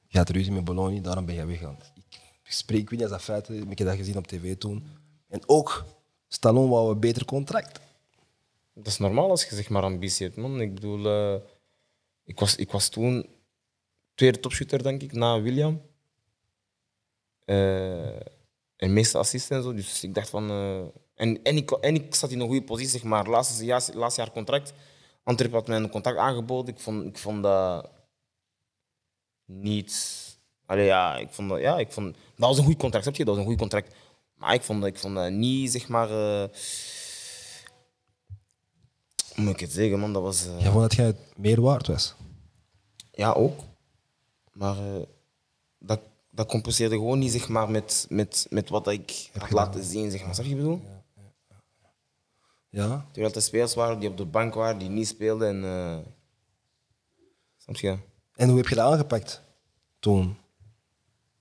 Je had ruzie met Bologna, daarom ben je weggegaan. Ik spreek, ik weet niet als dat feit is, ik heb dat gezien op tv toen. En ook, Stallone wou een beter contract. dat is normaal als je zeg maar ambitie hebt, man. Ik bedoel, eh, ik, was, ik was toen tweede topshooter, denk ik, na William. Eh, en meeste assisten en zo. Dus ik dacht van. eh, en, en, ik, en ik zat in een goede positie, zeg maar. Laatste laatste jaar contract. Antwerpen had mij een contract aangeboden. Ik vond, ik vond dat niet. Allee, ja, ik vond dat, ja, ik vond, dat was een goed contract, snap je? Dat was een goed contract. Maar ik vond, dat- ik vond dat niet, zeg maar. eh, Hoe moet ik het zeggen, man? Dat was... eh, Jij vond dat jij het meer waard was. Ja, ook. Maar eh, dat, dat compenseerde gewoon niet zeg maar, met, met, met wat ik had laten zien. Zeg maar. Snap je bedoel? Ja? Terwijl er spelers waren die op de bank waren, die niet speelden. En, eh, snap je? En hoe heb je dat aangepakt toen?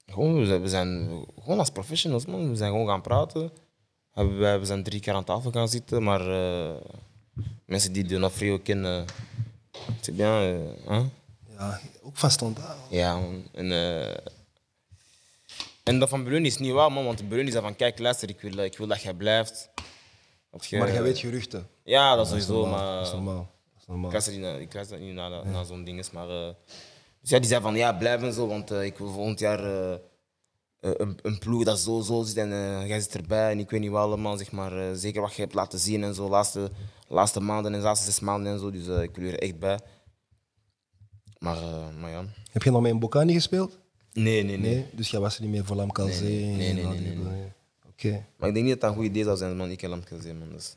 Gewoon, we zijn, gewoon als professionals, man. We zijn gewoon gaan praten. We, zijn drie keer aan tafel gaan zitten, maar eh, mensen die Donofrio kennen, c'est bien. hein? Ja, ook van standaard. Ja, man. En, en dat van Bruni is niet waar, man. Want Bruni zei van, kijk, luister, ik wil, ik wil dat jij blijft. Je- Maar jij weet geruchten. Ja, dat is sowieso, maar... Dat is normaal. Dat is normaal. Ik luister niet naar, ik luister niet naar, naar zo'n ding, maar... eh, dus ja, die zei van, ja, blijf en zo, want eh, ik wil volgend jaar eh, een, een ploeg dat zo, zo zit en jij zit erbij en ik weet niet wat allemaal, zeg maar, zeker wat je hebt laten zien en zo, laatste, laatste maanden en de laatste zes maanden en zo, dus ik wil er echt bij. Maar, maar ja... Heb je nog met een Bocani gespeeld? Nee, nee, nee. Nee. Dus jij was er niet meer voor Lam Calzé? Nee, nee, nee, Maar ik denk niet dat dat een goed idee zou zijn, man. Ik heb hem gezien, man. Dus.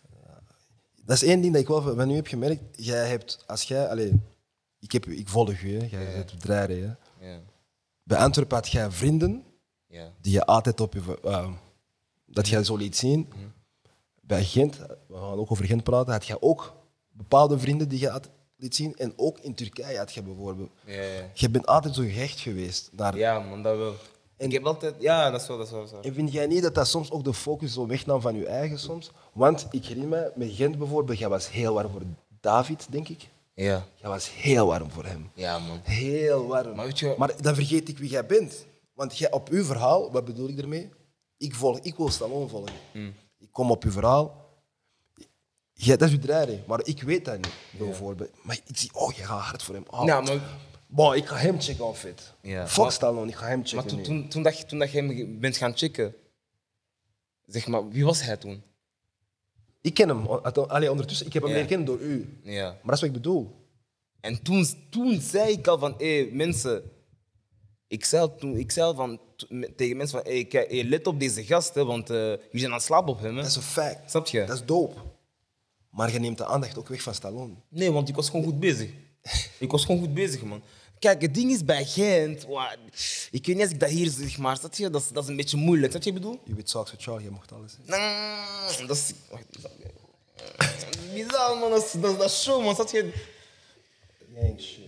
Dat is één ding dat ik wel van van u heb gemerkt. Jij hebt, als jij, allez, ik, heb, ik volg hè. jij zit op draaien. Ja. Bij Antwerpen had jij vrienden Ja. die je altijd op je, eh, dat jij zo liet zien. Bij Gent, we gaan ook over Gent praten, had jij ook bepaalde vrienden die je had liet zien. En ook in Turkije had je bijvoorbeeld. Ja, ja. Je bent altijd zo gehecht geweest naar. ja, man, dat wel. Ik heb altijd... Ja, dat is wel, dat is. Dat is wel. En vind jij niet dat dat soms ook de focus zo wegnam van je eigen soms? Want ik herinner me, met Gent bijvoorbeeld, jij was heel warm voor David, denk ik. Ja. Jij was heel warm voor hem. Ja, man. Heel warm. Maar je- Maar dan vergeet ik wie jij bent. Want jij, op uw verhaal, wat bedoel ik ermee? Ik, volg, ik wil Stallone volgen. Mm. Ik kom op uw verhaal. Jij, dat is uw draaien, maar ik weet dat niet, bijvoorbeeld. Maar ik zie, oh, je gaat hard voor hem. Oh, Ja, maar- Bon, ik ga hem checken of fit. Ja. Fuck Maar- Stallone, ik ga hem Maar checken toen, nu. toen, toen, dat je, toen dat je hem bent gaan checken, zeg maar, wie was hij toen? Ik ken hem. Allee, ondertussen, ik heb hem Ja. leren kennen door u. Ja. Maar dat is wat ik bedoel. En toen, toen zei ik al van, hé, mensen, ik zei, toen, ik zei van, tegen mensen van, hé, kijk, hé, let op deze gast, hè, want eh jullie zijn aan het slapen op hem. Hè. Dat is een fact. Snap je? Dat is dope. Maar je neemt de aandacht ook weg van Stallone. Nee, want ik was gewoon goed bezig. Ik was gewoon goed bezig, man. Kijk, het ding is bij Gent, wa- ik weet niet als ik dat hier zeg, maar? Dat, is, dat is een beetje moeilijk. Snap je wat ik bedoel? Je weet with Charlie, je mocht alles. Nee, dat is... Bizar, man. Dat is, dat dat is show, man. Snap je? Gang shit.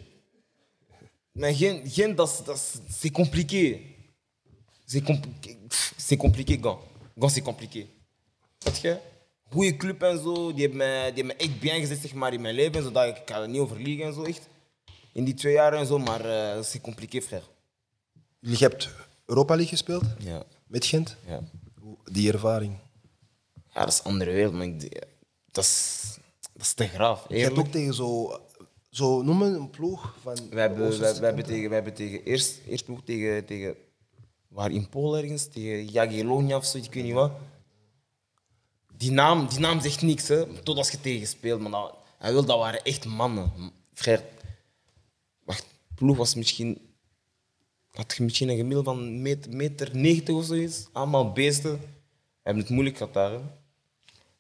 Maar Gent, Gent dat is- dat is... C'est compliqué. C'est compliqué. C'est compliqué, Gant. Gant, c'est compliqué. Snap je? Goeie club en zo, die hebben die hebben echt bien gezet zeg maar, in mijn leven. En zo, dat ik kan er niet over liegen en zo, echt. In die twee jaar en zo, maar eh c'est compliqué, frère. Je hebt Europa League gespeeld Ja, met Gent. ja. Hoe- Die ervaring. Ja, dat is een andere wereld, maar ik, dat, is, dat is te graaf. Je hebt Eerlijk. ook tegen zo, zo noemen een ploeg van. We hebben, we, hebben tegen, we hebben tegen eerst, eerst ploeg tegen, tegen waar in Polen ergens, tegen Jagiellonia of zo, ik weet niet wat. Die naam, die naam zegt niks, hè, tot als je tegen speelt. Maar dat, hij wil, dat waren echt mannen. Frère, ploeg was misschien, had je misschien een gemiddelde van meter, meter 90 of zoiets. Allemaal beesten. We hebben het moeilijk gehad daar. hè.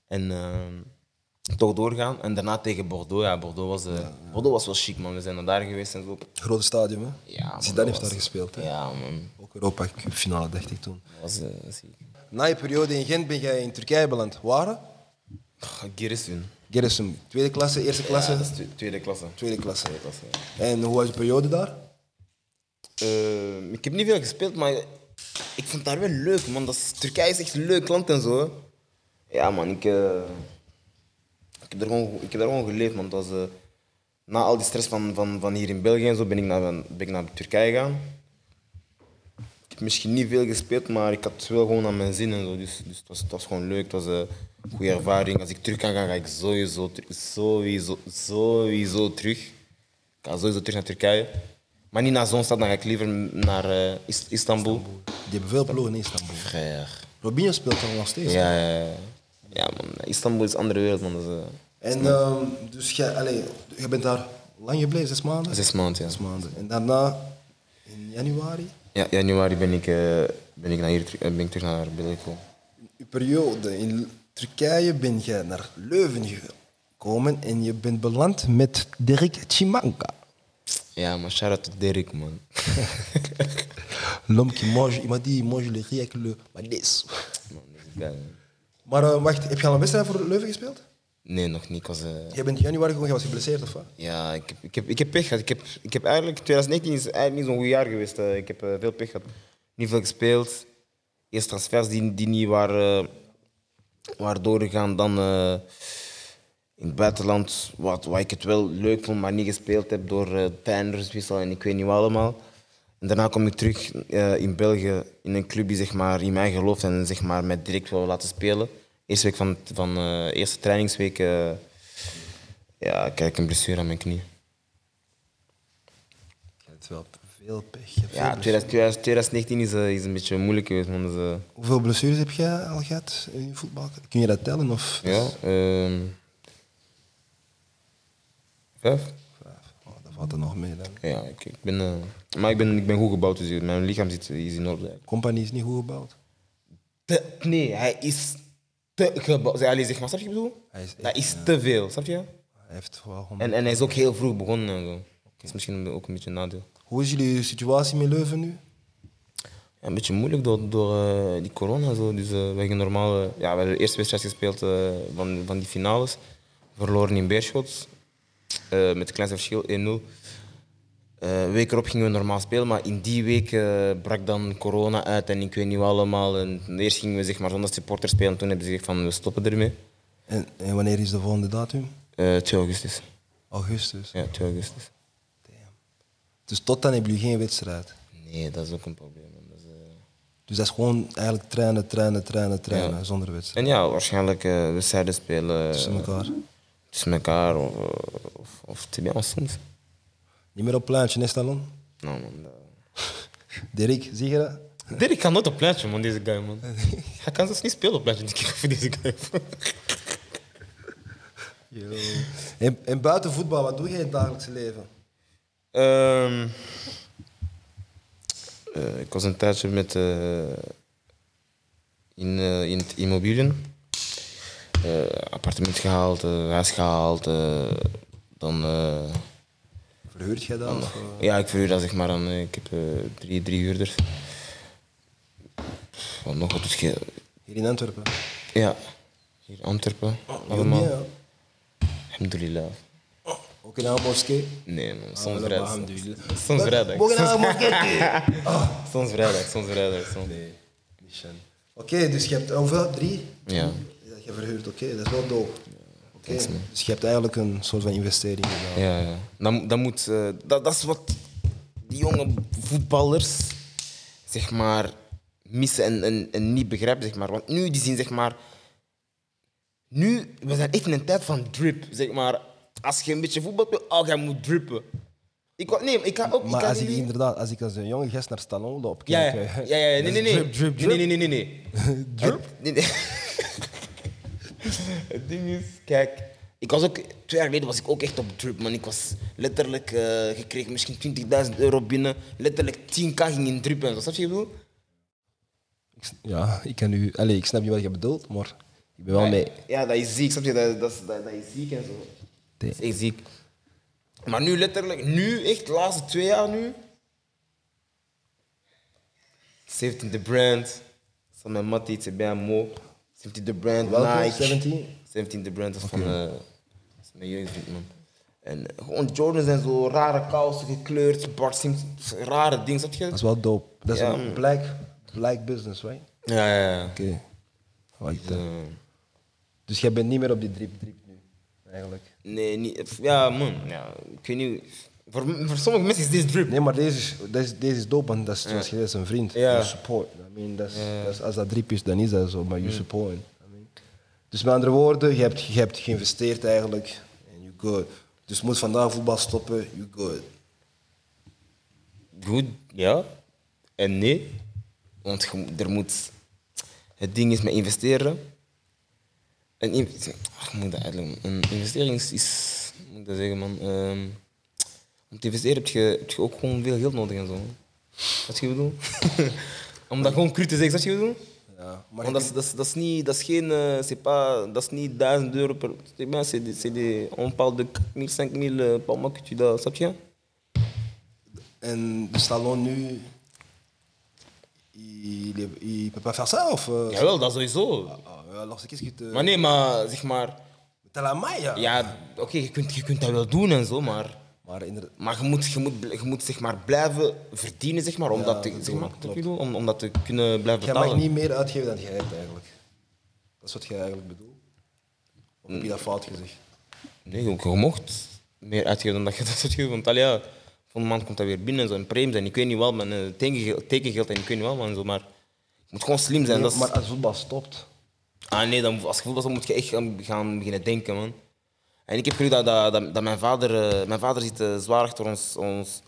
En eh, toch doorgaan. En daarna tegen Bordeaux. Ja, Bordeaux was, eh, Bordeaux was wel chic, man. We zijn naar daar geweest en zo. Grote stadium, hè? Ja, man, Zidane heeft dat daar gespeeld. Hè? Ja, man. Ook Europa Cup finale, dacht ik toen. Dat was ziek. Na je periode in Gent ben jij in Turkije beland. Waar? Giresun. Gerrisum. Tweede klasse, eerste klasse? Ja, dat is twe- tweede klasse. Tweede klasse. Tweede klasse, ja. En hoe was je periode daar? Eh, ik heb niet veel gespeeld, maar ik vond het daar wel leuk, man. Dat is, Turkije is echt een leuk land en zo. hè. Ja, man, ik, eh, ik, heb, er gewoon, ik heb daar gewoon geleefd, man. Dat was, eh, na al die stress van, van, van hier in België en zo, ben ik naar, ben ik naar Turkije gegaan. Heb misschien niet veel gespeeld, maar ik had het wel gewoon aan mijn zin en zo. Dus, dus het, was, het was gewoon leuk, het was een goede ervaring. Als ik terug kan gaan, ga ik sowieso, terug- sowieso, sowieso terug. Ik ga sowieso terug naar Turkije. Maar niet naar zo'n stad, dan ga ik liever naar eh, Is- Istanbul. Die hebben veel ploegen in Istanbul. Frère. Robinho speelt er nog steeds. Ja, ja, ja. ja, man. Istanbul is een andere wereld, man. Eh, En ehm, dus jij, je bent daar lang gebleven, zes maanden? zes maanden, ja. Zes maanden. En daarna, in januari, Ja, januari ben ik, eh, ben ik, naar hier, eh, ben ik terug naar België gekomen. je periode in Turkije ben jij naar Leuven gegaan. komen en je bent beland met Dirk Chimanka. Ja, maar shout-out to Dirk, man. L'homme qui mange, il m'a dit, il mange le riz avec le maïs. man dat is geil, man. Maar eh, wacht, heb je al een wedstrijd voor Leuven gespeeld? Nee, nog niet. Ik was, eh, Jij bent in januari gewoon, was geblesseerd of wat? Ja, ik heb, ik heb, ik heb pech gehad. Ik heb, ik heb eigenlijk, 2019 is eigenlijk niet zo'n goed jaar geweest. eh. Ik heb eh, veel pech gehad. Niet veel gespeeld. Eerst transfers die, die niet waren, waren doorgegaan. Dan in het buitenland, wat, wat ik het wel leuk vond, maar niet gespeeld heb door uh, trainerswissel en ik weet niet wat allemaal. En daarna kom ik terug in België in een club die zeg maar, in mij gelooft en zeg maar, mij direct wil laten spelen. Eerste week van, van eh, eerste trainingsweek eh, ja, krijg ik een blessure aan mijn knie. Je hebt wel veel pech. Ja, blessures. 2000 2019 is, eh, is een beetje moeilijk geweest. Man. Dus, Hoeveel blessures heb jij al gehad in je voetbal? Kun je dat tellen? Of? ja, ehm vijf. Vijf. Oh, dat valt er nog mee dan. Ja, ik, ik ben, maar ik ben, ik ben goed gebouwd, dus mijn lichaam zit, is in orde. Compagnie is niet goed gebouwd. Nee, hij is te gebouwd. Allee, zeg maar, snap je wat ik bedoel? Hij is echt, dat is te veel, snap je? Hij heeft wel En, en hij is ook heel vroeg begonnen en zo. Dat is misschien ook een beetje een nadeel. Hoe is jullie situatie met Leuven nu? Ja, een beetje moeilijk door, door eh, die corona. Zo. Dus, eh, we, gingen normaal, eh, ja, we hebben de eerste wedstrijd gespeeld van, van die finales. Verloren in Beerschot. met het kleinste verschil 1-0. Eh week erop gingen we normaal spelen, maar in die week eh, brak dan corona uit en ik weet niet allemaal. En eerst gingen we zeg maar, zonder supporters spelen, toen hebben ze gezegd van we stoppen ermee. En, en wanneer is de volgende datum? Eh 2 augustus. Augustus. Ja, 2 augustus. Dus tot dan hebben jullie geen wedstrijd. Nee, dat is ook een probleem. man. Dat is, eh, Dus dat is gewoon eigenlijk trainen, trainen, trainen, trainen Ja. zonder wedstrijd. En ja, waarschijnlijk eh wedstrijden spelen. Tussen elkaar. tussen elkaar of, eh, of, of bien soms. Niet meer op pleintje, hè, Stallon? Nou man, dat- Dirk, zie je dat? Dirk kan nooit op pleintje man, deze guy man. Hij kan zelfs niet spelen op pleintje, die voor deze guy. En, en buiten voetbal, wat doe jij in het dagelijkse leven? Ehm, eh, ik was een tijdje met, eh, in, eh, in het immobiliën. Eh, appartement gehaald, eh, huis gehaald. eh, dan, eh, Verhuurt jij dat? Of, eh? ja, ik verhuur dat zeg maar aan. eh, ik heb eh, drie, drie huurders. Wat nog wat je? Hier in Antwerpen. Ja, hier in Antwerpen. Heel allemaal. bien, ja. Alhamdulillah. Ook in een moskee. Nee man, soms vrijdag. Soms vrijdag. Ook in een moskee. Soms vrijdag, soms vrijdag. Soms. Oké, dus je hebt hoeveel? Drie? Ja. Dat je verhuurt, oké, dat is wel dope. Dus je hebt eigenlijk een soort van investering gedaan. Ja, ja. Dan, dan moet, eh, dat, dat is wat die jonge voetballers zeg maar, missen en, en, en niet begrijpen. Zeg maar. Want nu die zien, zeg maar. Nu, we zijn echt in een tijd van drip. Zeg maar. Als je een beetje voetbal speelt, oh, jij moet drippen. Ik, nee, ik ga ook. Maar ik als ik niet- inderdaad, als ik als een jonge gast naar Stallone loop, Ja, ja, kijk, ja, ja, ja, nee, nee, nee. Drip, drip, drip. Nee, nee, nee, nee, nee. Drip? Het, nee, nee. Het ding is, kijk, ik was ook, twee jaar geleden was ik ook echt op drip, man. Ik was letterlijk, eh gekregen misschien 20.000 euro binnen, letterlijk 10k ging in drip en zo. Snap je wat ik bedoel? Ja, ik, kan u, allez, ik snap niet wat je bedoelt, maar ik ben wel mee. Ja, dat is ziek, snap je? Dat, dat, is- dat, dat is ziek en zo. Dat is echt ziek. Maar nu letterlijk, nu echt, de laatste twee jaar nu. 17 The Brand. Mijn mattie, c'est bien Mo. 17 The Brand, Welke? Nike. 17? 17 The Brand, dat is van eh, dat is mijn jeugdvriend, man. En gewoon Jordans en zo, rare kousen gekleurd, Bart Simpson, rare dingen, snap je? Dat is wel dope. Dat is Ja, een black, black business, right? Ja, ja, ja. Oké. Like that. Eh, Dus jij bent niet meer op die drip drip nu, eigenlijk. nee, niet, ja, man. Ja, ik weet niet. Voor, voor sommige mensen is dit drip. Nee, maar deze is, deze, deze is dope, want dat is, zoals je een vriend. Ja. You support. I mean, dat is, dat is- als dat drip is, dan is dat zo, maar you support. I mean. Dus met andere woorden, je hebt, je hebt geïnvesteerd eigenlijk en you good. Dus je moet vandaag voetbal stoppen, you good. Goed, ja. En nee. Want je er moet... Het ding is met investeren. Een in- Ach, hoe moet dat? Een investering is... moet ik dat zeggen, man? Ehm, om te investeren heb je, heb je ook gewoon veel geld nodig en zo. Wat je bedoel? om dat gewoon cru te zeggen, wat je bedoel? Ja, maar Want dat is, dat, is, dat is niet, dat is geen, eh, c'est pas, dat is niet 1000 euro per. C'est des, on parle de 4000, 5000 euh, par mois que tu dois, snap je? En de Stallone nu, il, il peut pas faire ça of? euh, Jawel, dat sowieso. ah, alors c'est qu'est-ce qui te... Maar nee, maar zeg maar, T'as la maille. ja, oké, je, kunt, je kunt dat wel doen en zo, maar, Maar maar je moet, je moet, je moet zeg maar blijven verdienen, zeg maar, om, Ja, dat, te, zeg maar, bedoel, om, om dat te kunnen blijven jij betalen. mag niet meer uitgeven dan je hebt eigenlijk. Dat is wat jij eigenlijk bedoelt. Of heb je dat fout gezegd? Nee, je, je mocht meer uitgeven dan dat je dat uitgeeft. Want allee, ja, van de maand komt dat weer binnen en zo. En premies en ik weet niet wel, met een tekengeld, tekengeld en ik weet niet wel, man, zo, maar je moet gewoon slim zijn. Nee, dat is- Maar als voetbal stopt, Ah nee, dan, als je voetbal moet je echt gaan beginnen denken, man. En ik heb gehoord dat, dat, dat, dat mijn vader... eh, mijn vader zit eh, zwaar achter ons, ons,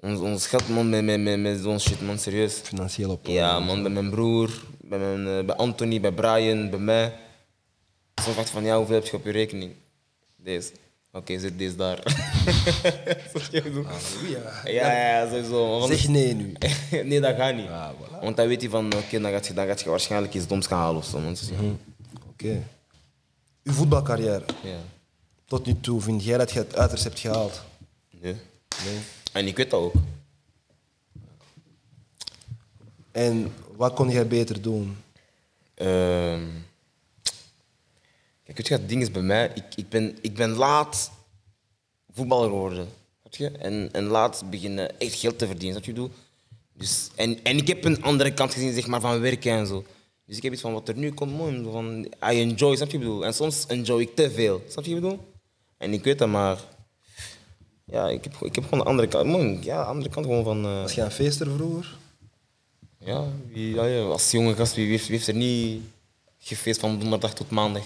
ons, ons geld, man, met, met, met, met zo'n shit, man, serieus. financieel op. Ja, man, bij mijn broer, bij, mijn, eh, bij Anthony, bij Brian, bij mij. Dacht ik van, ja, hoeveel heb je op je rekening? Deze. Oké, zet deze daar. Halleluja. ja, ja, sowieso. Want- Zeg nee nu. nee, dat gaat niet. Ah, voilà. Want dan weet hij van, oké, dan, gaat je, dan gaat je waarschijnlijk iets doms gaan halen of zo. ja. Oké. Uw voetbalcarrière, Ja. tot nu toe, vind jij dat je het uiterst hebt gehaald? Nee. nee. En ik weet dat ook. En wat kon jij beter doen? Ehm kijk, weet je, het ding is bij mij, ik, ik, ben, ik ben laat voetballer geworden. Je? En, en laat beginnen echt geld te verdienen. Je bedoel? Dus, en, en ik heb een andere kant gezien zeg maar, van werken en zo. Dus ik heb iets van wat er nu komt, mooi. zo Van, I enjoy, snap je wat ik bedoel? En soms enjoy ik te veel. Snap je wat ik bedoel? En ik weet dat, maar... Ja, ik heb, ik heb gewoon de andere kant. Man, ja, andere kant gewoon van... eh, Was jij een feester vroeger? ja, wie, ja, ja, als jonge gast, wie heeft, wie heeft er niet gefeest van donderdag tot maandag?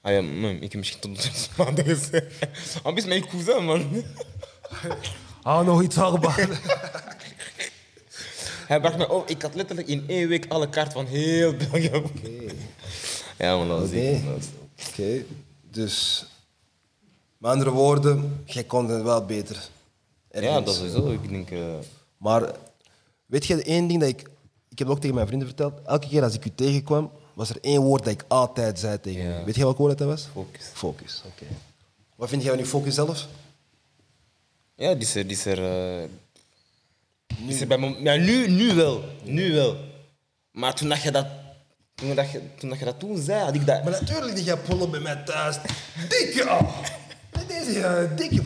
Ah ja, man, ik heb misschien tot donderdag tot maandag gezegd. Am is mijn cousin, man. Ah, nog iets haalbaar. Hij bracht me, oh, ik had letterlijk in één week alle kaarten van heel België. Ja, man, dat was Oké. Oké, dus met andere woorden, jij kon het wel beter. Ja, dat is sowieso. Ik denk, eh, Maar weet je, één ding dat ik... Ik heb het ook tegen mijn vrienden verteld. Elke keer als ik u tegenkwam, was er één woord dat ik altijd zei tegen Ja. Weet je welk woord dat was? focus. Focus, oké. Wat vind jij van uw focus zelf? Ja, die is er. Die is er, eh, die is er bij ja, nu, nu wel. Nu wel. Maar toen dat je dat, toen dat, je, toen dat, je dat toen zei, had ik dat. Maar natuurlijk, die gaat pullen bij mij thuis. Dikke, oh. Deze uh, dikke.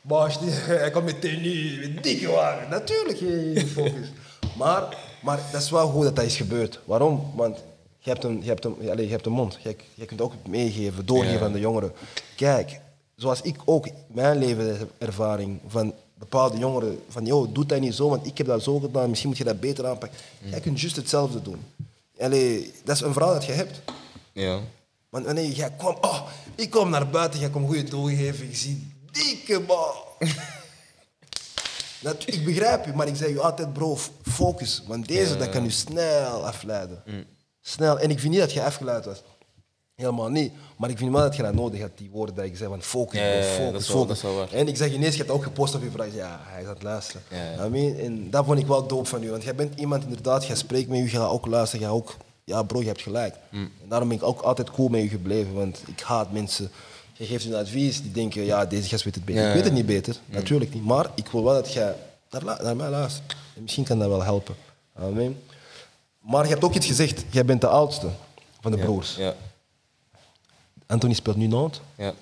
Baas, die- hij komt meteen nu dikke wagen. Natuurlijk, je je focus. Maar, maar dat is wel goed dat dat is gebeurd. Waarom? Want je hebt een, je hebt een, allez, je hebt een mond. Je, je kunt ook meegeven, doorgeven Ja. aan de jongeren. Kijk, zoals ik ook mijn levenservaring van bepaalde jongeren, van joh, doe dat niet zo, want ik heb dat zo gedaan, misschien moet je dat beter aanpakken. Jij kunt juist hetzelfde doen. Allee, dat is een verhaal dat je hebt. Ja. Want wanneer jij kwam, oh, ik kom naar buiten, jij komt goede doorgeven, ik zie dikke bal. Dat, ik begrijp je, maar ik zeg je altijd, bro, focus. Want deze, dat kan je snel afleiden. Snel. En ik vind niet dat je afgeleid was. Helemaal niet. Maar ik vind wel dat je dat nodig hebt, die woorden dat ik zei van focus, Ja, bro, ja, ja, focus, dat is wel- focus. dat is. En ik zeg ineens, je hebt ook gepost op je vraag. Ja, hij het luisteren. Ja, ja. I mean, en dat vond ik wel dope van u. Want jij bent iemand inderdaad, jij spreekt met u, je gaat ook luisteren, je gaat ook... Ja bro, je hebt gelijk. Mm. En daarom ben ik ook altijd cool met u gebleven. Want ik haat mensen... Je geeft hun advies, die denken, ja, deze gast weet het beter. Ik weet het niet beter, natuurlijk niet. Maar ik wil wel dat jij naar, mij luistert. En misschien kan dat wel helpen. Amen. Maar je hebt ook iets gezegd, jij bent de oudste van de broers. Ja. Anthony speelt nu Noord. Ja.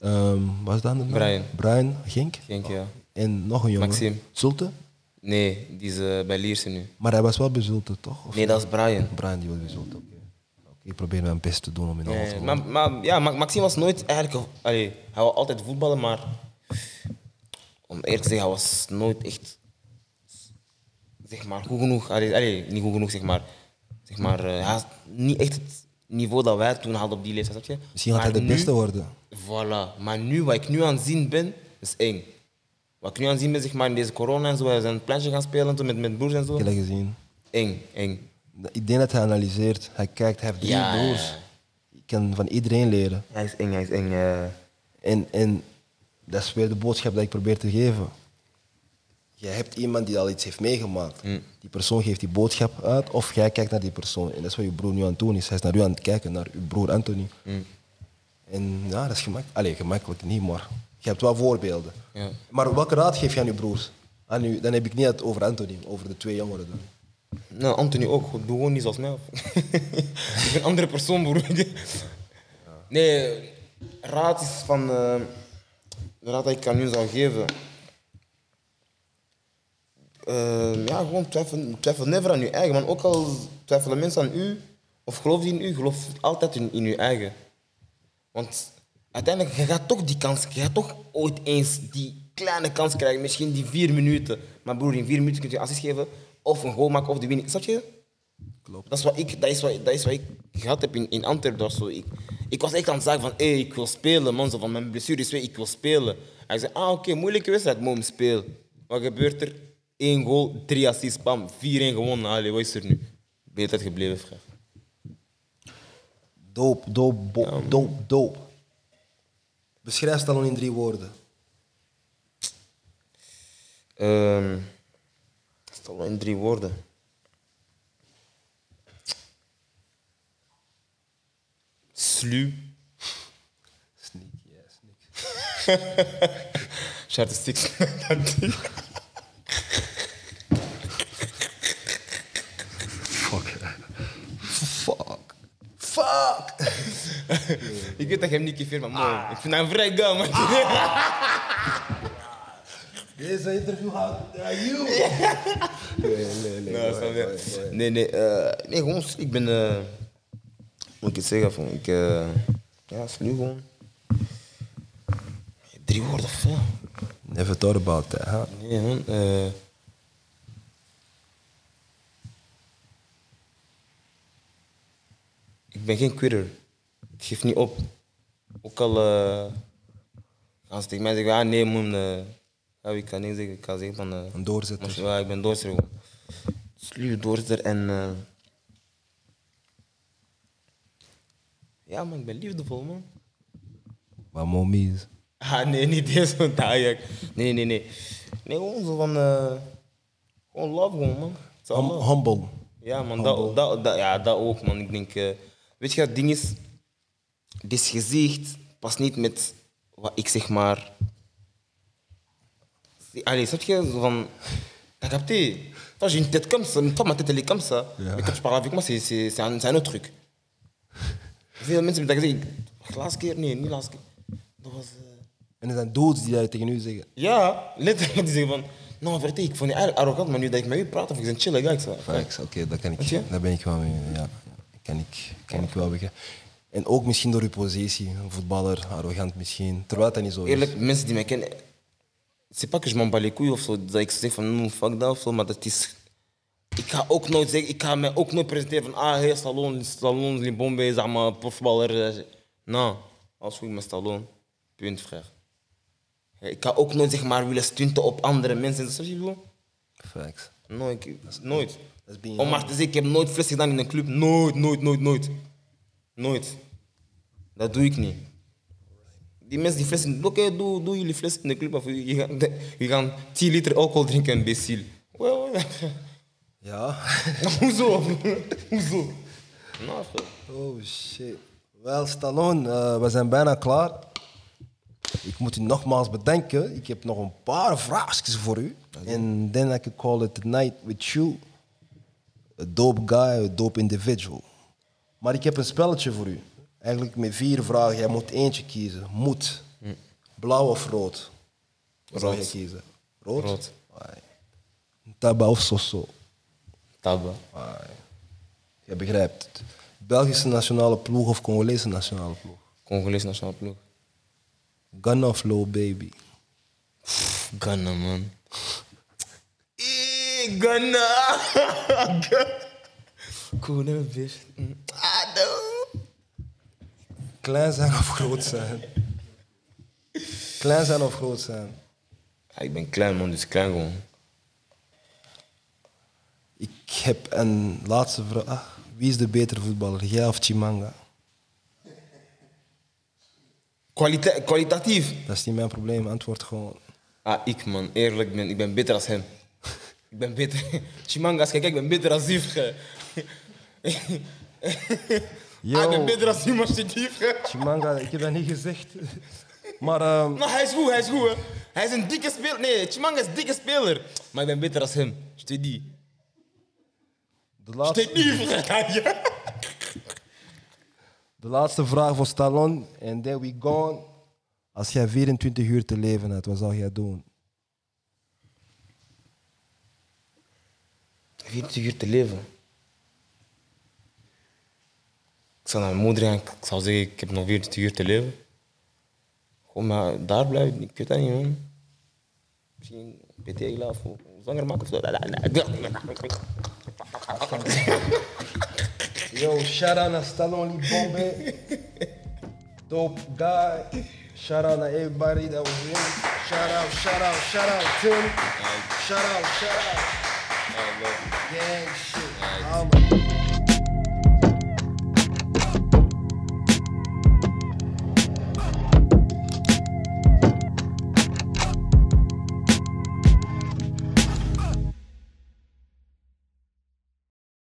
Ehm wat is dat? de? Brian. Brian, Genk. Denk ja. En nog een jongen. Maxime. Zulte? Nee, die is eh, bij Lierse nu. Maar hij was wel bij Zulte, toch? Of- Nee, dat is Brian. Brian die was bij Zulte, oké. Ik probeer mijn best te doen om in alles te wonen. maar, maar ja, Ma- Maxime was nooit eigenlijk. Allee, hij wou altijd voetballen, maar. Om eerlijk te zeggen, hij was nooit echt. Zeg maar goed genoeg. Allee, allee, niet goed genoeg, zeg maar. Zeg maar eh, hij had niet echt het niveau dat wij toen hadden op die leeftijd. Snap je? Misschien gaat hij de nu- beste worden. Voilà. Maar nu, wat ik nu aan het zien ben, is eng. Wat ik nu aan het zien ben, zeg maar, in deze corona en zo, wij zijn een plantje gaan spelen toen met, met broers en zo. Ik heb dat gezien. Eng, eng. Ik denk dat hij analyseert. Hij kijkt, hij heeft drie Ja, broers. ja. Je kan van iedereen leren. Hij is eng, hij is eng. eh. En, en dat is weer de boodschap dat ik probeer te geven. Je hebt iemand die al iets heeft meegemaakt. Die persoon geeft die boodschap uit of jij kijkt naar die persoon. En dat is wat je broer nu aan het doen is. Hij is naar u aan het kijken, naar uw broer Anthony. En ja, dat is gemakkelijk. Allee, gemakkelijk niet, maar je hebt wel voorbeelden. Ja. Maar welke raad geef je aan je broers? Aan u, dan heb ik niet het over Anthony, over de twee jongeren. Dan. Nou, Anthony ook. Doe gewoon niet zoals mij. ik ben een andere persoon, broer. Nee, raad is van... eh, de raad dat ik aan u zou geven... Eh, ja, gewoon twijfel, twijfel never aan je eigen. Man. Ook al twijfelen mensen aan u, of geloof die in u, geloof altijd in, in je eigen. Want uiteindelijk, je gaat toch die kans, je gaat toch ooit eens die kleine kans krijgen. Misschien die vier minuten. Maar broer, in vier minuten kun je assist geven, of een goal maken, of de winning. Snap je? Klopt. Dat is wat ik, dat is wat, dat is wat ik gehad heb in, in Antwerpen. Zo. Ik, ik was echt aan het zeggen van, hé, ik wil spelen. Man, zo van, mijn blessure is weg, ik wil spelen. Hij zei, ah, oké, moeilijke wedstrijd, moom, speel. Wat gebeurt er? Eén goal, drie assists, bam, 4-1 gewonnen. Allee, wat is er nu? Beter gebleven, vraag. Doop, doop, bo- doop, doop. Beschrijf Stallone in drie woorden. Ehm stel in drie woorden. Sluw. Sneak, yeah, sneak. To six. Fuck. Fuck. ik weet dat je hem niet kiffeert, maar mooi. Ik vind hem vrij guy, man. Deze interview gaat naar you. Nee, nee, nee. Nou, je? Nee, nee, eh, nee, gewoon, ik ben, eh, moet ik het zeggen, van, ik, eh, ja, sluw gewoon. Drie woorden, ja. Never thought about that, huh? Nee, man. Ik ben geen quitter. Ik geef niet op. Ook al eh gaan ze tegen mij zeggen, ah nee, man. eh ja, ik kan niet zeggen. Ik kan zeggen van... eh, Een doorzetter. ja, ik ben doorzetter. gewoon. Sluwe doorzetter en... eh, ja, man, ik ben liefdevol, man. Wat mommy is. Ah, nee, niet deze van Ajax. Nee, nee, nee. Nee, gewoon zo van... gewoon love, gewoon, man. Hum- humble. Ja, man, dat, dat, dat, ja, dat ook, man. Ik denk... weet je, het ding is... Dit gezicht past niet met wat ik zeg maar... Allez, snap je? Zo van... Capté Toi, j'ai une tête comme ça. Toi, ma tête, elle est comme ça. Ja. Mais quand tu parles avec moi, c'est un, un autre truc. Veel mensen hebben dat gezegd. Ik- Laatste keer? Nee, niet laatste keer. Dat was... eh, En er zijn dudes die dat tegen u zeggen. ja, letterlijk. Die zeggen van... Nou, vertel, ik vond je eigenlijk arrogant, maar nu dat ik met u praat, of ik ben chille guy. Ik Facts, oké, dat kan ik. Daar ben ik wel mee. Ja, kan ik, kan ik wel begrijpen. En ook misschien door uw positie, een voetballer, arrogant misschien. Terwijl dat niet zo is. Eerlijk, mensen die mij kennen... C'est pas que je m'en bats les couilles of zo, dat ik zeg van no, fuck dat of zo, maar dat is... Ik ga ook nooit zeggen, ik ga mij ook nooit presenteren van ah, hey, Stallone, Stallone, Limbombe, zeg maar, profvoetballer. Nou, als goed met Stallone. Punt, frère. Ik ga ook nooit zeg maar willen stunten op andere mensen. Snap je wat ik bedoel? Facts. Nooit, ik- nooit. Om maar te zeggen, ik heb nooit fles gedaan in een club. Nooit, nooit, nooit, nooit. Nooit. Dat doe ik niet. Die mensen die flessen, oké, doe, doe jullie fles in de club. Of je, gaat, je gaat 10 liter alcohol drinken, imbecile. Wel, Ja. Hoezo? Hoezo? Nou. Oh shit. Wel, Stallone, eh, we zijn bijna klaar. Ik moet u nogmaals bedanken. Ik heb nog een paar vraagjes voor u. En then I could call it a night with you. Dope guy, dope individual. Maar ik heb een spelletje voor u. Eigenlijk met vier vragen. Jij moet eentje kiezen. Moet. Blauw of rood? Wat zou je Rood. kiezen? Rood? Rood. Ai. Taba of Soso? Tabba. Ai. Je begrijpt het. Belgische nationale ploeg of Congolese nationale ploeg? Congolese nationale ploeg. Ghana of Low Baby? Ghana, man. Ghana. Cool, hè, bitch. No. Klein zijn of groot zijn? Klein zijn of groot zijn? Ja, ik ben klein, man, dus klein gewoon. Ik heb een laatste vraag. Ah, Wie is de betere voetballer, jij of Chimanga? Kwalita kwalitatief. Dat is niet mijn probleem, antwoord gewoon. Ah, ik man, eerlijk, man, ik ben beter als hem. Ik ben beter. Chimangas, kijk, ik ben beter als Yves. Yo, Ah, ik ben beter als iemand die Yves. Chimanga, ik heb dat niet gezegd. Maar ehm, Maar hij is goed, hij is goed. Hè. Hij is een dikke speler. Nee, Chimanga is een dikke speler. Maar ik ben beter als hem. Stel die. de, laatste, de laatste vraag voor Stallone. En then we gone. Als jij 24 uur te leven hebt, wat zou jij doen? 24 uur te leven. Ik zou naar mijn moeder gaan. Ik zou zeggen, ik heb nog 24 uur te leven. Gewoon maar daar blijven. Ik weet dat niet, man. Misschien PT of zwanger maken of zo. Yo, shout out naar Stallone Bombe. Dope guy. Shout out naar everybody that was in. Shout out, shout out, shout out, Tim. Shout out, shout out. I. Gang shit. Nice.